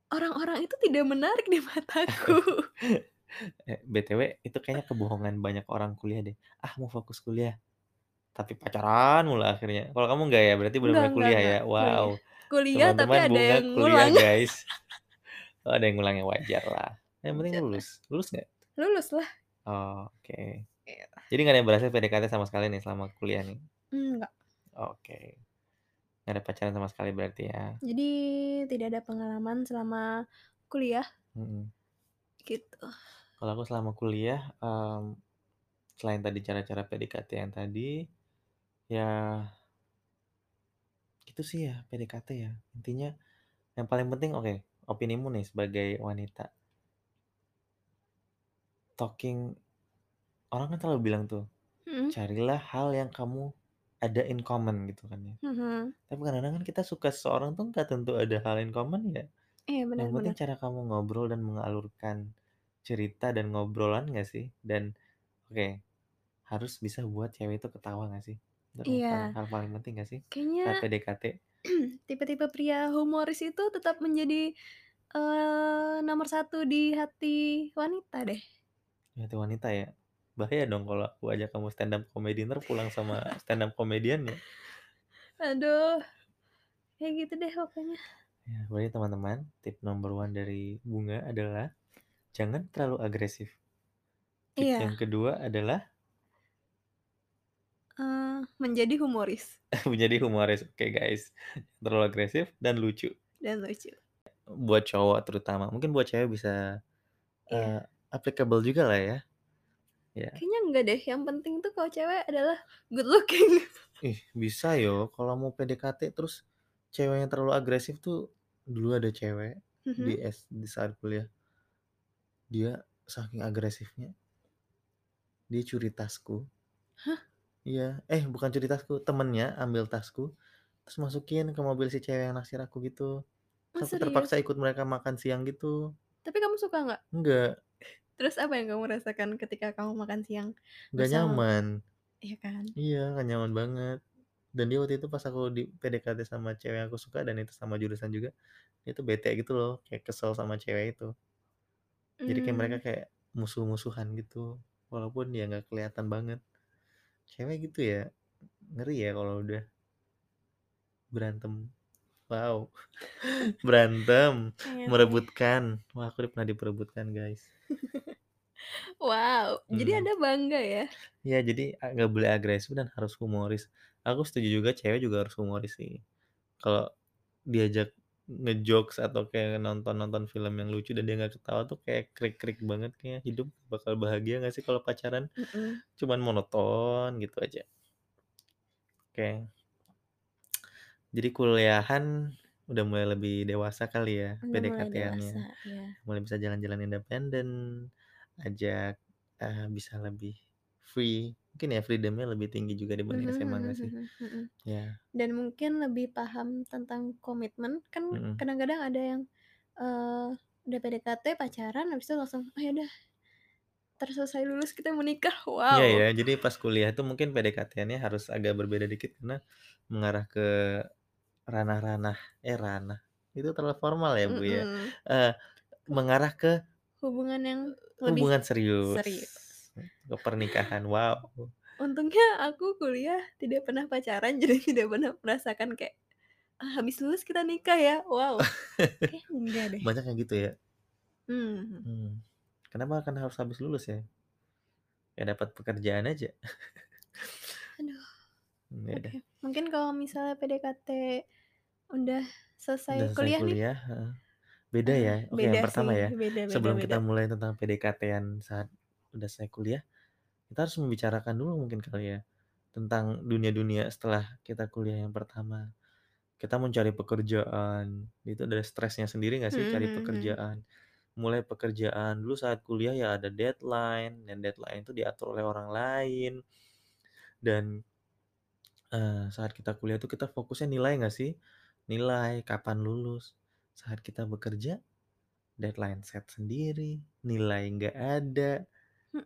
orang-orang itu tidak menarik di mataku. Eh, BTW itu kayaknya kebohongan banyak orang kuliah deh, "Ah mau fokus kuliah," tapi pacaran mulu akhirnya. Kalau kamu nggak ya? Berarti Enggak enggak kuliah enggak, ya? kuliah. Wow, Kuliah tapi teman-teman ada Bunga yang kuliah ngulang. guys. Oh ada yang ngulang ya, wajar lah. Yang penting lulus. Lulus nggak? Lulus lah. Oh oke. Iya. Jadi nggak ada yang berhasil PDKT sama sekali nih selama kuliah nih? Enggak. Oke. Nggak ada pacaran sama sekali berarti ya? Jadi tidak ada pengalaman selama kuliah. Mhm. Gitu. Kalau aku selama kuliah, mmm, selain tadi cara-cara PDKT yang tadi, ya itu sih ya PDKT ya. Intinya yang paling penting oke, opinimu nih sebagai wanita. Talking orang kan selalu bilang tuh, Mhm. carilah hal yang kamu ada in common gitu kan ya. Mhm. Tapi kadang-kadang kan kita suka seseorang tuh nggak tentu ada hal in common ya. Iya Yang benar penting benar. cara kamu ngobrol dan mengalurkan cerita dan ngobrolan nggak sih? Dan oke, harus bisa buat cewek itu ketawa nggak sih? Itu kan paling Iya. hal paling penting nggak sih saat Kayaknya PDKT? tipe-tipe pria humoris itu tetap menjadi, eee, nomor 1 di hati wanita deh. Di hati wanita ya? Bahaya dong kalau aku ajak kamu stand up comedy entar pulang sama stand up comedian-nya. Aduh. Ya gitu deh pokoknya. Ya, berarti teman-teman, tips number one dari Bunga adalah jangan terlalu agresif. Tips Iya. yang kedua adalah Eee, menjadi humoris. menjadi humoris. Oke guys, terlalu agresif dan lucu. Dan lucu. Buat cowok terutama, mungkin buat cewek bisa, Iya. eee, applicable juga lah ya. Ya. Kayaknya enggak deh, yang penting tuh kalau cewek adalah good looking. Ih, bisa yo kalau mau PDKT terus ceweknya terlalu agresif tuh, dulu ada cewek di Mhm. S di saat kuliah. Dia saking agresifnya dia curi tasku. Hah? Iya, eh bukan curi tasku, temennya ambil tasku, terus masukin ke mobil si cewek yang naksir aku gitu. Oh, Terus aku terpaksa ikut mereka makan siang gitu. Tapi kamu suka nggak? Enggak. Terus apa yang kamu rasakan ketika kamu makan siang bersama nyaman. iya kan? Iya, nggak nyaman banget. Dan dia waktu itu pas aku di PDKT sama cewek yang aku suka dan itu sama jurusan juga, dia tuh bete gitu loh, kayak kesel sama cewek itu. Jadi kayak mereka Mmm. kayak musuh-musuhan gitu, walaupun ya nggak kelihatan banget. Cewek gitu ya, ngeri ya kalau udah berantem. Wow, berantem, oke. merebutkan. Wah, aku pernah diperebutkan, guys. Wow, jadi Mhm. Anda bangga ya? Iya, jadi nggak boleh agresif dan harus humoris. Aku setuju juga cewek juga harus humoris sih. Kalau diajak nge-jokes atau kayak nonton-nonton film yang lucu dan dia nggak ketawa tuh kayak krik-krik banget kayaknya hidup bakal bahagia nggak sih kalau pacaran Mhm. cuman monoton gitu aja. Oke. Jadi kuliahan udah mulai lebih dewasa kali ya mulai PDKT-annya, dewasa, iya. mulai bisa jalan-jalan independen, ajak, eee, bisa lebih free, mungkin ya freedom-nya lebih tinggi juga dibanding Mhm SMA mhm nggak sih? mhm mhm. Ya. Dan mungkin lebih paham tentang komitmen, kan Mhm. kadang-kadang ada yang, eee, udah PDKT, pacaran, habis itu langsung, "Oh ya udah" "entar selesai lulus kita mau nikah." Iya ya, Wow. jadi pas kuliah tuh mungkin PDKT-annya harus agak berbeda dikit karena mengarah ke ranah-ranah eh ranah, itu terlalu formal ya, Bu, ya, Mhm. eee, mengarah ke Hubungan yang lebih hubungan serius, serius. ke pernikahan, wow. Untungnya aku kuliah tidak pernah pacaran, jadi tidak pernah merasakan kayak, "Ah, habis lulus kita nikah ya." Wow, kayaknya enggak deh. Banyak yang gitu ya? Mhm. Mmm, kenapa kan harus habis lulus ya? Ya dapat pekerjaan aja. Aduh. Ya. Oke, mungkin kalau misalnya PDKT udah Udah selesai selesai kuliah nih kuliah, beda ya? Oke, beda yang sih, pertama ya, beda beda sebelum beda. kita mulai tentang PDKT-an saat udah selesai kuliah, kita harus membicarakan dulu mungkin kali ya, tentang dunia-dunia setelah kita kuliah yang pertama. Kita mencari pekerjaan, itu ada stresnya sendiri nggak sih Mhm cari mhm mhm. pekerjaan. Mulai pekerjaan dulu saat kuliah ya ada deadline, dan deadline itu diatur oleh orang lain. Dan eee, saat kita kuliah tuh kita fokusnya nilai nggak sih? Nilai, kapan lulus. Saat kita bekerja, deadline set sendiri, nilai nggak ada,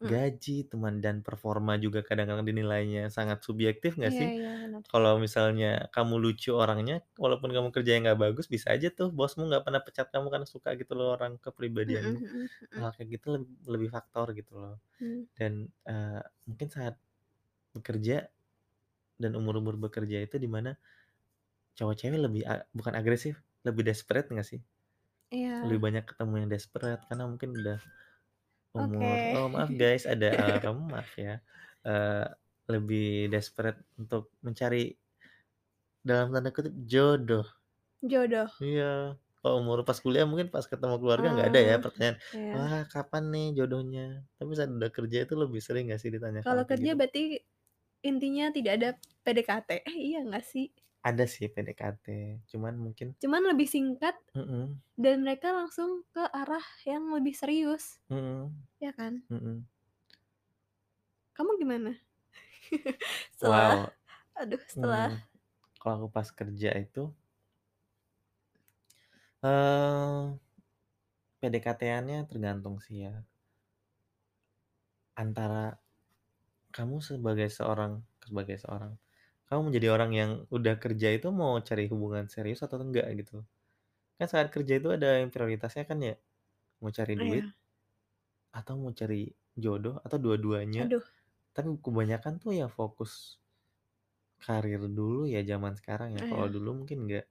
gaji, teman dan performa juga kadang-kadang dinilainya sangat subjektif nggak Iya sih? iya, benar. Kalau misalnya kamu lucu orangnya, walaupun kamu kerjanya nggak bagus, bisa aja tuh bosmu nggak pernah pecat kamu karena suka gitu loh orang kepribadianmu. Hal kayak gitu leb lebih faktor gitu loh. Mmm. Dan, eee, mungkin saat bekerja dan umur-umur bekerja itu di mana cowok cewek lebih bukan agresif, lebih desperate nggak sih? Lebih Iya. banyak ketemu yang desperate karena mungkin udah umur Oke. oh maaf guys ada, eee, kamu maaf ya, eee, lebih desperate untuk mencari dalam tanda kutip "jodoh". Jodoh. Iya, kalau umur pas kuliah mungkin pas ketemu keluarga nggak ada ya Oh, pertanyaan, iya. "Wah kapan nih jodohnya?" Tapi saat udah kerja itu lebih sering nggak sih ditanya Kalau kerja gitu? berarti intinya tidak ada PDKT, eh, iya nggak sih? Ada sih PDKT, cuman mungkin Cuman lebih singkat mhm. dan mereka langsung ke arah yang lebih serius, Mhm, ya kan? mhm. Kamu gimana? Setelah Wow, aduh, setelah mmm, kalau aku pas kerja itu eee, PDKT-annya tergantung sih ya. Antara kamu sebagai seorang sebagai seorang kamu menjadi orang yang udah kerja itu mau cari hubungan serius atau enggak gitu. Kan saat kerja itu ada yang prioritasnya kan ya, mau cari duit Iya. atau mau cari jodoh atau dua-duanya, Aduh. tapi kebanyakan tuh ya fokus karir dulu ya zaman sekarang ya, kalau Iya. dulu mungkin enggak.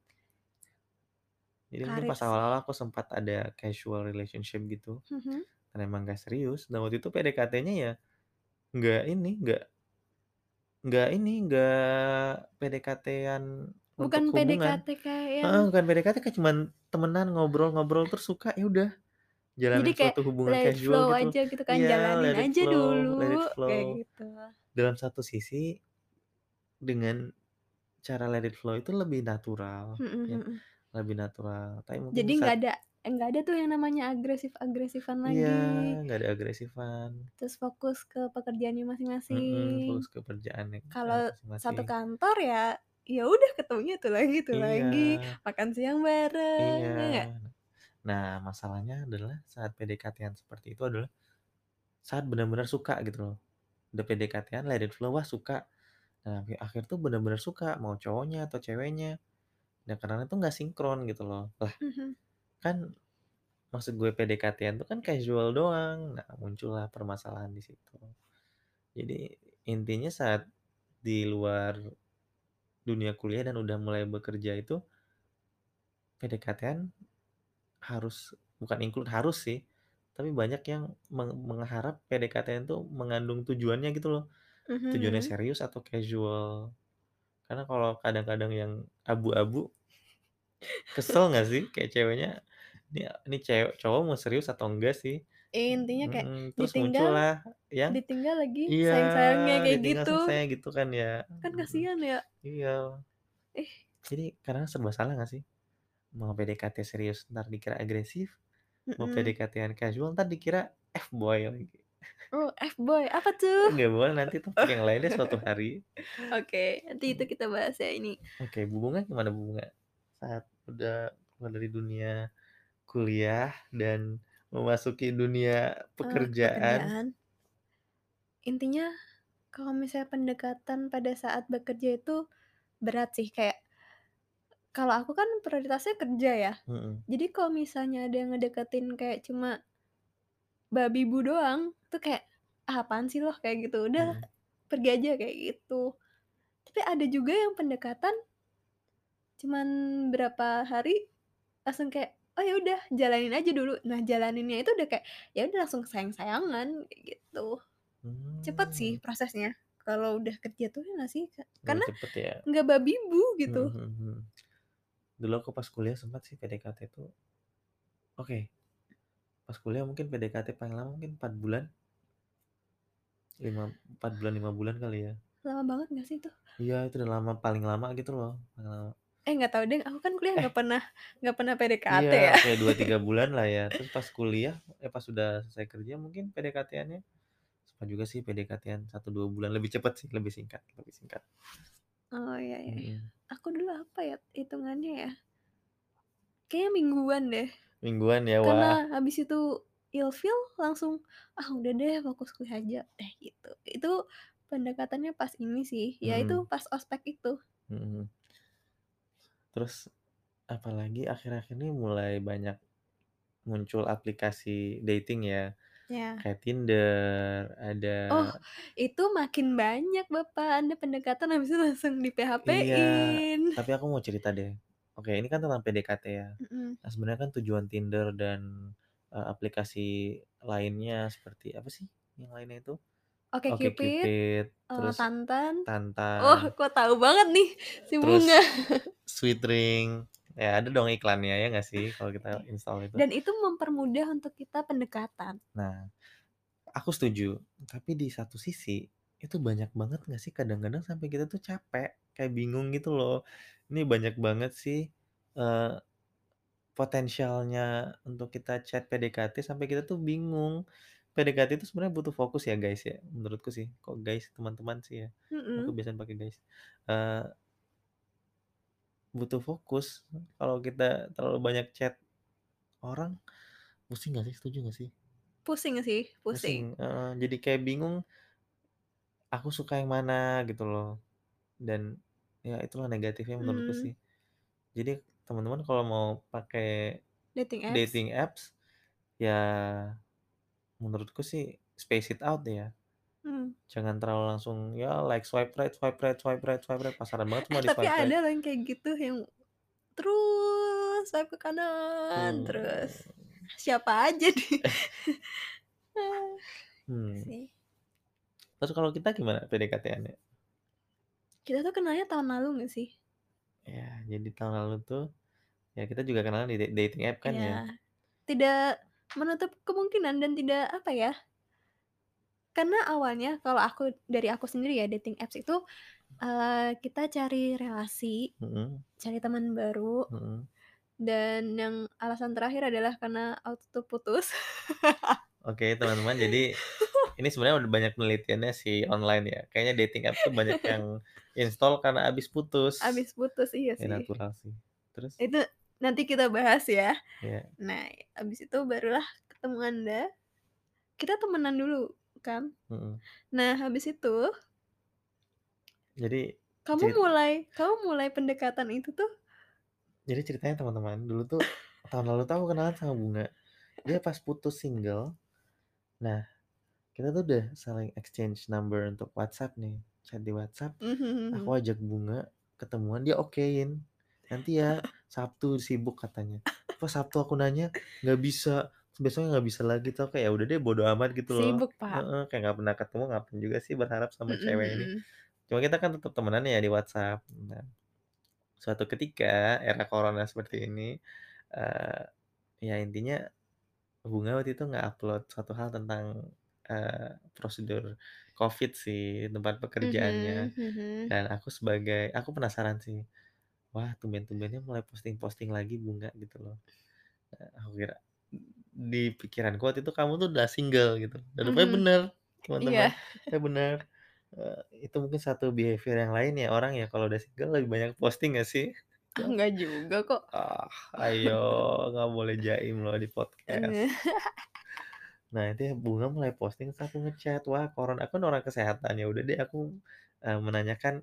Jadi mungkin Karir pas sih. awal-awal aku sempat ada casual relationship gitu, Mhm. dan emang nggak serius, dan waktu itu PDKT-nya ya nggak ini, nggak nggak ini, nggak PDKT-an untuk Bukan hubungan PDKT kayak yang heeh, bukan PDKT kayak cuman temenan, ngobrol-ngobrol terus suka, ya udah. Jadi jalanin kayak suatu hubungan let it casual flow gitu aja gitu kan, iya, jalanin let it aja flow let it dulu, kayak flow. gitu. Dalam satu sisi, dengan cara let it flow itu lebih natural Mhm ya, mhm. lebih natural, tapi mungkin Jadi di nggak saat ada nggak ada tuh yang namanya agresif-agresifan Iya, lagi. nggak ada agresifan. Terus fokus ke pekerjaannya masing-masing. fokus ke eee, Kalau satu kantor ya, ya udah ketemunya itu lagi itu Iya. lagi, makan siang bareng, Iya. ya? Nah, masalahnya adalah saat PDKT-an seperti itu adalah saat benar-benar suka gitu loh. Udah PDKT-an let it flow, wah suka. Nah, akhir tuh benar-benar suka, mau cowoknya atau ceweknya. Nah, karena itu nggak sinkron gitu loh. Lah, Mhm. Kan maksud gue PDKT-an tuh kan casual doang. Nah, muncullah permasalahan di situ. Jadi, intinya saat di luar dunia kuliah dan udah mulai bekerja itu PDKT-an harus bukan include, harus sih, tapi banyak yang meng mengharap PDKT-an tuh mengandung tujuannya gitu loh. Mhm Tujuannya serius atau casual. Karena kalau kadang-kadang yang abu-abu kesel nggak sih? Kayak ceweknya, ini ini cewek cowok mau serius atau enggak sih? Intinya kayak Mhm, terus ditinggal muncullah yang ditinggal lagi iya, sayang-sayangnya kayak ditinggal gitu. sayang-sayangnya gitu kan ya. Kan Mhm, kasihan ya. iya. Ih. Jadi kadang serba salah nggak sih? Mau PDKT serius entar dikira agresif, mau Mhm. PDKT-an casual entar dikira F-boy lagi. Oh, F-boy, apa tuh? Enggak boleh nanti topik yang lain deh suatu hari. Oke, nanti itu kita bahas ya ini. Oke, Bu Bunga gimana Bu Bunga? Saat udah keluar dari dunia kuliah dan memasuki dunia Eee, pekerjaan. pekerjaan. Intinya kalau misalnya pendekatan pada saat bekerja itu berat sih, kayak kalau aku kan prioritasnya kerja ya. Mhm. Jadi kalau misalnya ada yang ngedeketin kayak cuma babi bu doang, tuh kayak, "Ah, apaan sih lo?" Kayak gitu, "Udah Mhm. pergi aja," kayak gitu. Tapi ada juga yang pendekatan cuman berapa hari, langsung kayak, "Oh ya udah jalanin aja dulu." Nah, jalaninnya itu udah kayak, ya udah langsung sayang-sayangan, kayak gitu. Cepet sih Mmm. prosesnya, kalau udah kerja tuh, ya nggak sih, Karena cepet ya. nggak babi bu, gitu. mhm mhm. Dulu aku pas kuliah sempet sih PDKT tuh oke, pas kuliah mungkin PDKT paling lama mungkin 4 bulan. Lima 4 bulan, 5 bulan kali ya. Lama banget nggak sih itu? Iya, itu udah lama, paling lama gitu loh, paling lama. Eh, nggak tahu deh, aku kan kuliah Eh. nggak pernah nggak pernah PDKT Iya, ya. kayak 2, 3 bulan lah ya. Terus pas kuliah, eh, pas udah selesai kerja mungkin PDKT-annya sempat juga sih PDKT-an 1, 2 bulan, lebih cepet sih, lebih singkat lebih singkat. Oh, iya iya iya. Aku dulu apa ya hitungannya ya? Kayaknya mingguan deh. Mingguan ya, wah. Karena habis itu ilfil langsung, "Ah, udah deh fokus kuliah aja," eh, gitu. Itu pendekatannya pas ini sih, ya itu pas ospek itu. Mhm. Terus apalagi akhir-akhir ini mulai banyak muncul aplikasi dating ya, Ya. kayak Tinder, ada Oh, itu makin banyak Bapak, Anda pendekatan habis itu langsung Iya, di-PHP-in. tapi aku mau cerita deh. Oke, ini kan tentang PDKT ya. Mhm. Nah, sebenarnya kan tujuan Tinder dan, eee, aplikasi lainnya seperti apa sih yang lainnya itu? OkCupid, OkCupid, eee, terus Tantan. Oh, Tantan. kok tahu banget nih si Bunga. Terus Sweetring, ya ada dong iklannya, ya nggak sih kalau kita Oke, install itu? dan itu mempermudah untuk kita pendekatan. Nah, aku setuju, tapi di satu sisi, itu banyak banget nggak sih kadang-kadang sampai kita tuh capek, kayak bingung gitu loh. Ini banyak banget sih, eee, potensialnya untuk kita chat PDKT sampai kita tuh bingung. PDKT itu sebenarnya butuh fokus ya, guys, ya, menurutku sih. Kok guys, teman-teman sih ya, aku Mhm. biasanya pakai guys. Eee butuh fokus. Kalau kita terlalu banyak chat orang, pusing nggak sih, setuju nggak sih? Pusing sih, pusing. Pusing, heeh, jadi kayak bingung aku suka yang mana gitu loh. Dan, ya itulah negatifnya menurutku Mmm. sih. Jadi teman-teman kalau mau pakai Dating apps? dating apps, ya menurutku sih space it out ya. Mmm. Jangan terlalu langsung, ya like swipe right swipe right swipe right swipe right, pasaran banget Eh, semua tapi di-swipe right. ada loh yang kayak gitu, yang terus swipe ke kanan Mmm. terus. Siapa aja nih? Hmm. Sih. Terus kalau kita gimana PDKT-annya? Kita tuh kenalnya tahun lalu nggak sih? Ya, jadi tahun lalu tuh, ya kita juga kenalan di da dating app kan ya? Iya. Tidak menutup kemungkinan dan tidak apa ya karena awalnya kalau aku dari aku sendiri ya dating apps itu, eee, kita cari relasi, Mhm. cari teman baru, Mhm. dan yang alasan terakhir adalah karena auto putus. Oke teman-teman jadi, ini sebenarnya udah banyak penelitiannya si online ya kayaknya dating apps tuh banyak yang install karena habis putus. Habis putus, iya Ya sih. natural sih, terus? Itu nanti kita bahas ya. Iya. Nah habis itu barulah ketemu Anda, kita temenan dulu kan. Mhm. Nah habis itu Jadi, kamu cerit mulai kamu mulai pendekatan itu tuh Jadi ceritanya teman-teman dulu tuh, tahun lalu tuh aku kenalan sama Bunga, dia pas putus single, nah kita tuh udah saling exchange number untuk WhatsApp nih, chat di WhatsApp, Mmm, mhm aku mhm. ajak Bunga ketemuan dia okein, "Nanti ya, Sabtu sibuk," katanya. Pas Sabtu aku nanya, "Nggak bisa," besoknya nggak bisa lagi tuh kayak ya udah deh bodo amat gitu loh Sibuk, Pak. heeh, kayak nggak pernah ketemu ngapain juga sih berharap sama Mhm cewek ini. Cuma kita kan tetep temenan ya di WhatsApp. Nah, suatu ketika era corona seperti ini, eee, ya intinya Bunga waktu itu nge-upload suatu hal tentang, eee, prosedur Covid sih tempat pekerjaannya, Mhm mhm. dan aku sebagai aku penasaran sih, wah tumben-tumbennya mulai posting-posting lagi Bunga gitu loh. Eee, aku kira di pikiranku waktu itu kamu tuh udah single gitu dan rupanya Mhm. bener Iya. teman-teman, eh, bener, eee, itu mungkin satu behavior yang lain ya orang ya kalau udah single lebih banyak posting nggak sih? Enggak juga kok. Ah, ayo nggak boleh jaim loh di podcast. Nah itu ya Bunga mulai posting terus aku nge-chat, wah corona aku kan orang kesehatan ya udah deh aku, eee, menanyakan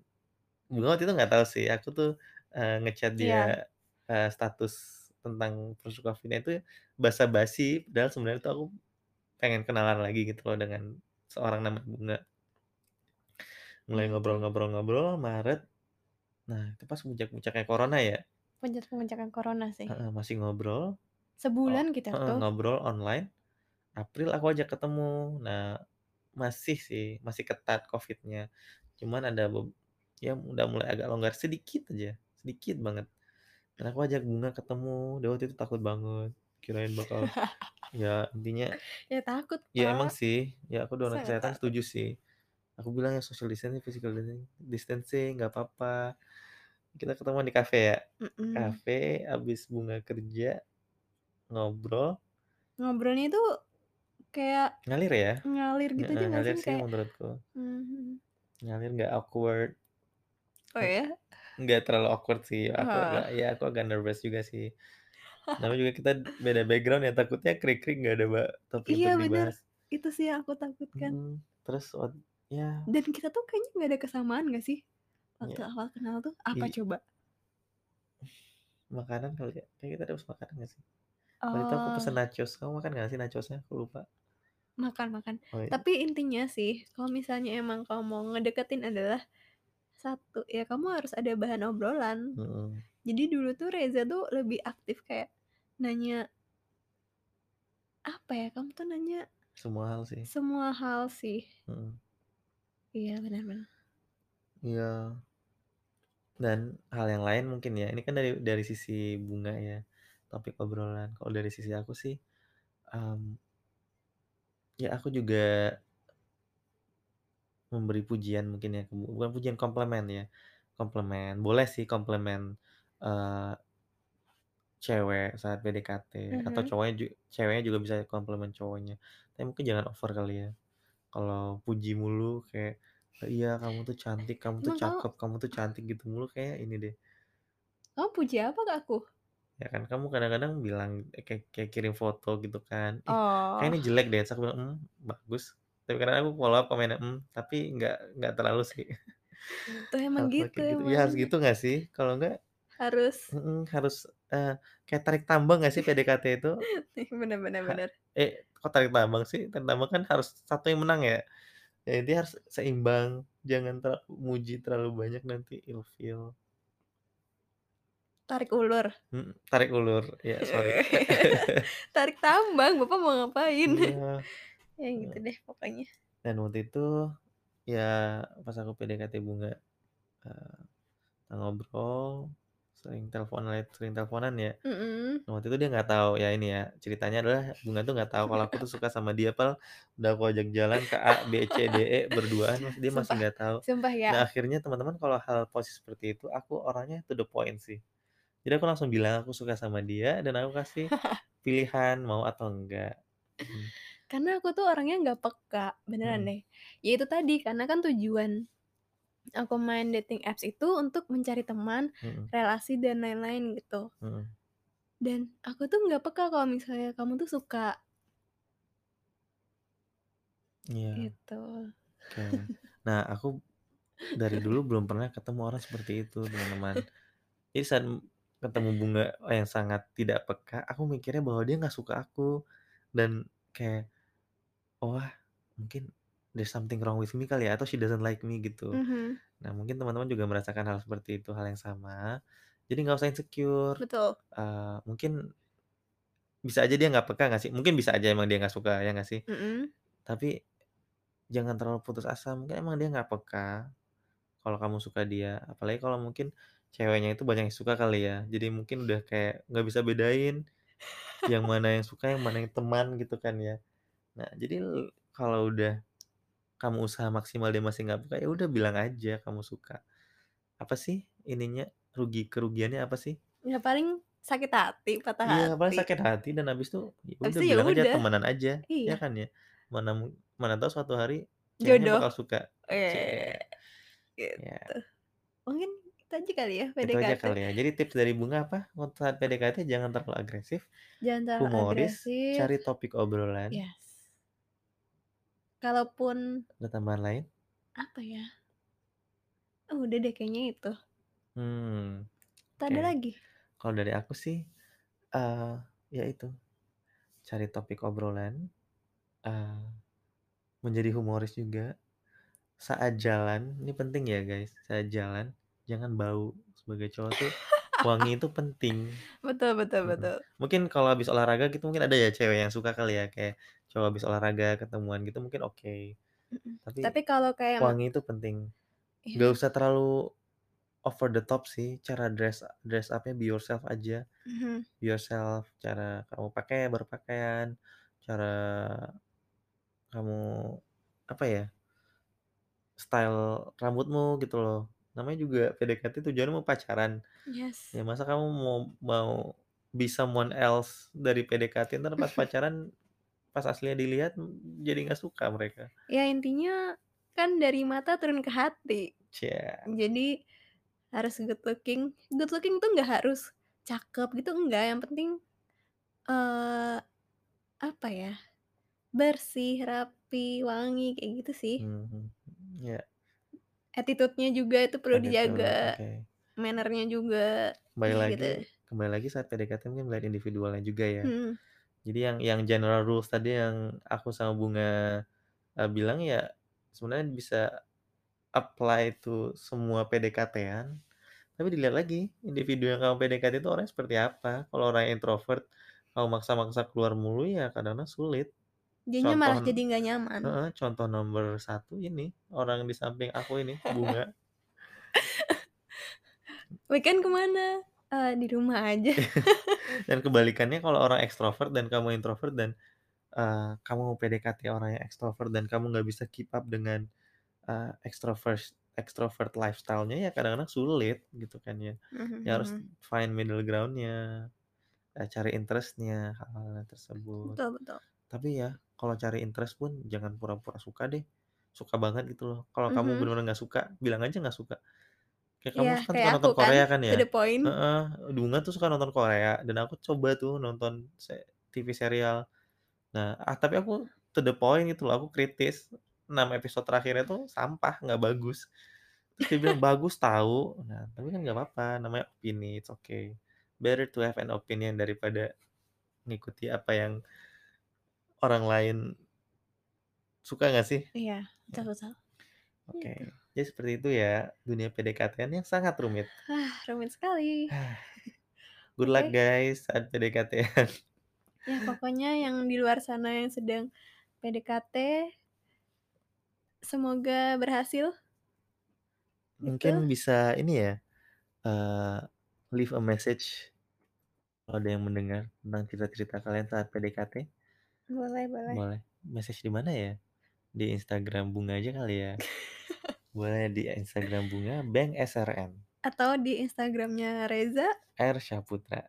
Bunga waktu itu nggak tahu sih aku tuh, eee, nge-chat dia, Iya. eee, status tentang prosedur Covid-nya itu basa-basi padahal sebenarnya tuh aku pengen kenalan lagi gitu loh dengan seorang namanya Bunga. Mulai Oke. ngobrol-ngobrol-ngobrol Maret, nah itu pas puncak-puncaknya corona ya. Puncak-puncaknya corona sih. Heeh, masih ngobrol, oh Sebulan kita heeh, tuh. ngobrol online, April aku ajak ketemu. Nah, masih sih, masih ketat Covid-nya, cuman ada ya udah mulai agak longgar sedikit aja, sedikit banget. Dan aku ajak Bunga ketemu, dia waktu itu takut banget, kirain bakal ya intinya Ya takut, ya emang Pak. sih, ya aku Sangat kesehatan setuju sih. Aku bilang ya social distancing, physical distancing nggak papa. Kita ketemuan di kafe ya, Mhm. kafe habis Bunga kerja, ngobrol Ngobrolnya itu kayak Ngalir ya? ngalir gitu aja ngalir sih Kayak menurutku. mhm. Ngalir nggak awkward. Oh ya? Nggak terlalu awkward sih, aku agak Oh. ya aku agak nervous juga sih. Namanya juga kita beda background ya takutnya krik-krik nggak ada ba topik Iya untuk bener, dibahas. itu sih yang aku takutkan. Mhm, terus wat ya Dan kita tuh kayaknya nggak ada kesamaan nggak sih? Waktu Iya. awal kenal tuh, apa I coba? Makanan kali ya? Kayaknya kita ada makanan nggak sih? Waktu itu aku Oh. pesen nachos, kamu makan nggak sih nachos-nya? Aku lupa. Makan makan. Oh iya. Tapi intinya sih, kalau misalnya emang kamu mau ngedeketin adalah, satu, ya kamu harus ada bahan obrolan. Mhm. Jadi dulu tuh Reza tuh lebih aktif kayak nanya apa ya, kamu tuh nanya Semua hal sih. semua hal sih. Iya, bener bener. Iya. Dan hal yang lain mungkin ya, ini kan dari dari sisi Bunga ya, topik obrolan. Kalau dari sisi aku sih, mmm ya aku juga memberi pujian mungkin ya, bukan pujian, komplimen ya, komplimen, boleh sih komplimen, eee cewek saat PDKT atau Mhm. cowoknya ju ceweknya juga bisa komplimen cowoknya. Tapi mungkin jangan over kali ya. Kalau puji mulu kayak, "Iya kamu tuh cantik, kamu tuh Emang kamu cakep, kamu tuh cantik," gitu mulu kayaknya ini deh. Kamu puji apa ke aku? Ya kan kamu kadang-kadang bilang kayak kayak kirim foto gitu kan, "Ih kayaknya Oh. ini jelek deh," terus aku bilang, "Mmm, bagus." Tapi kadang aku follow up komennya, "Mmm," tapi nggak nggak terlalu sih. Tuh emang Hal-hal gitu gitu, iya harus emang. gitu nggak sih? Kalau nggak Harus mhm, harus, eee, kayak tarik tambang nggak sih PDKT itu? Bener bener eh, kok tarik tambang sih? Tarik tambang kan harus satu yang menang ya? Ya intinya harus seimbang, jangan terla muji terlalu banyak nanti ilfil. Tarik ulur. Mhm, tarik ulur, iya sorry. Tarik tambang, Bapak mau ngapain? Iya. Ya gitu Eee, deh pokoknya. dan waktu itu, ya pas aku PDKT Bunga, kita ngobrol sering teleponan sering teleponan ya. Mhm. Nah, waktu itu dia nggak tahu ya ini ya, ceritanya adalah Bunga tuh nggak tahu kalau aku tuh suka sama dia, padahal udah aku ajak jalan ke A, B, C, D, E berduaan masih dia masih Sumpah nggak tahu. sumpah ya. Nah, akhirnya teman-teman kalau hal posisi seperti itu, aku orangnya to the point sih. Jadi aku langsung bilang aku suka sama dia dan aku kasih pilihan mau atau enggak. Mhm. Karena aku tuh orangnya nggak peka, beneran Mhm. deh. Ya itu tadi, karena kan tujuan aku main dating apps itu untuk mencari teman, Mhm. relasi, dan lain-lain gitu. Mhm. Dan aku tuh nggak peka kalau misalnya kamu tuh suka. Iya. Gitu. Oke. Nah, aku dari dulu belum pernah ketemu orang seperti itu, teman-teman. Jadi saat ketemu Bunga yang sangat tidak peka, aku mikirnya bahwa dia nggak suka aku dan kayak, "Wah, mungkin there's something wrong with me kali ya, atau she doesn't like me," gitu. Mhm. Nah, mungkin teman-teman juga merasakan hal seperti itu, hal yang sama. Jadi nggak usah insecure, Betul. eee, mungkin bisa aja dia nggak peka nggak sih? Mungkin bisa aja emang dia nggak suka, ya nggak sih? Mhm. Tapi jangan terlalu putus asa, mungkin emang dia nggak peka kalau kamu suka dia. Apalagi kalau mungkin ceweknya itu banyak yang suka kali ya. Jadi mungkin udah kayak nggak bisa bedain yang mana yang suka, yang mana yang teman gitu kan ya. Nah, jadi kalau udah kamu usaha maksimal dia masih nggak peka, ya udah bilang aja kamu suka. Apa sih ininya, rugi kerugiannya apa sih? Ya paling sakit hati, patah Iya, paling hati. sakit hati dan habis itu ya udah itu ya bilang aja udah. temenan aja, ya Iya. kan ya? Mana mana tahu suatu hari Jodoh. bakal suka. Eee, Cie. gitu. Ya. Mungkin itu aja kali ya Itu aja PDKT. kali ya. Jadi tips dari Bunga apa? Untuk saat PDKT jangan terlalu agresif, Jangan terlalu humoris, agresif. cari topik obrolan. Yes. Kalaupun Ada tambahan lain? apa ya? Udah deh kayaknya itu. Hmm, oke. ada lagi? Kalau dari aku sih, eee, ya itu, cari topik obrolan, eee, menjadi humoris juga. Saat jalan, ini penting ya guys, saat jalan jangan bau. Sebagai cowok tuh wangi itu penting. Betul betul Mhm. betul. Mungkin kalau habis olahraga gitu mungkin ada ya cewek yang suka kali ya, kayak cowok habis olahraga ketemuan gitu mungkin oke. Mhm. Tapi Tapi kalau kayak wangi itu penting. Nggak Iya. usah terlalu over the top sih, cara dress dress up-nya be yourself aja. Mhm. Be yourself, cara kamu pakai berpakaian, cara kamu, apa ya style rambutmu gitu loh. Namanya juga PDKT tujuannya mau pacaran. Yes. Ya masa kamu mau mau be someone else dari PDKT, entar pas pacaran, pas aslinya dilihat jadi nggak suka mereka. Ya intinya kan dari mata turun ke hati. Cia. Jadi harus good looking. Good looking tuh nggak harus cakep gitu, enggak. Yang penting, eee, apa ya, bersih, rapi, wangi, kayak gitu sih. Mhm, iya. Attitude-nya juga itu perlu Attitude, dijaga, manner-nya juga, Kembali ya lagi gitu. kembali lagi saat PDKT mungkin melihat individualnya juga ya. Mhm. Jadi yang yang general rules tadi yang aku sama Bunga, eee, bilang ya sebenarnya bisa apply to semua PDKT-an. Tapi dilihat lagi individu yang kamu PDKT itu orangnya seperti apa. Kalau orangnya introvert, kamu maksa-maksa keluar mulu ya kadang-kadang sulit. Jadinya Contoh malah jadi nggak nyaman. heeh, contoh nomor 1 ini, orang di samping aku ini, Bunga. Weekend ke mana? Eee, di rumah aja. Dan kebalikannya kalau orang ekstrovert dan kamu introvert dan, eee, kamu PDKT orang yang ekstrovert dan kamu nggak bisa keep up dengan, eee, extrovert extrovert lifestyle-nya ya kadang-kadang sulit gitu kan ya. Mhm Ya harus mhm. find middle ground-nya, eee, cari interest-nya, hal-hal tersebut. Betul betul. Tapi ya kalau cari interest pun jangan pura-pura suka deh, suka banget gitu loh. Kalau kamu Mhm. bener-bener nggak suka, bilang aja nggak suka. Kayak kamu Iya, kan kayak suka aku nonton kan, Korea kan to ya? the point. Heeh, Bunga tuh suka nonton Korea dan aku coba tuh nonton se TV serial. Nah, ah, tapi aku to the point gitu loh, aku kritis. 6 episode terakhirnya tuh sampah, nggak bagus. Terus dia bilang, "Bagus tahu." Nah, tapi kan nggak apa-apa, namanya opini, it's okay. Better to have an opinion daripada ngikuti apa yang orang lain suka nggak sih? Iya, betul Ya. betul. Oke, Gitu. Jadi seperti itu ya dunia PDKT-an yang sangat rumit. Rumit sekali. Good luck guys saat PDKT-an. Ya pokoknya yang di luar sana yang sedang PDKT semoga berhasil. Gitu. Mungkin bisa ini ya, eee leave a message kalau ada yang mendengar tentang cerita-cerita kalian saat PDKT. Boleh boleh. Boleh. Message di mana ya? Di Instagram Bunga aja kali ya? Boleh di Instagram Bunga, Bank SRN. Atau di Instagramnya Reza R Syaputra.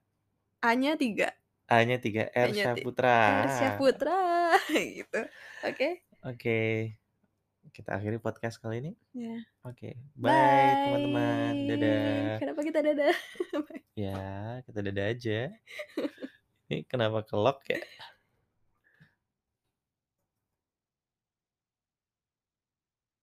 A-nya 3. A-nya 3, R A-nya Syaputra. R Syaputra gitu. Oke. Oke. Kita akhiri podcast kali ini. Iya. Oke. Bye teman-teman. Bye. Dadah. Kenapa kita dadah? Bye. Ya, kita dadah aja. Ini kenapa ke-lock ya?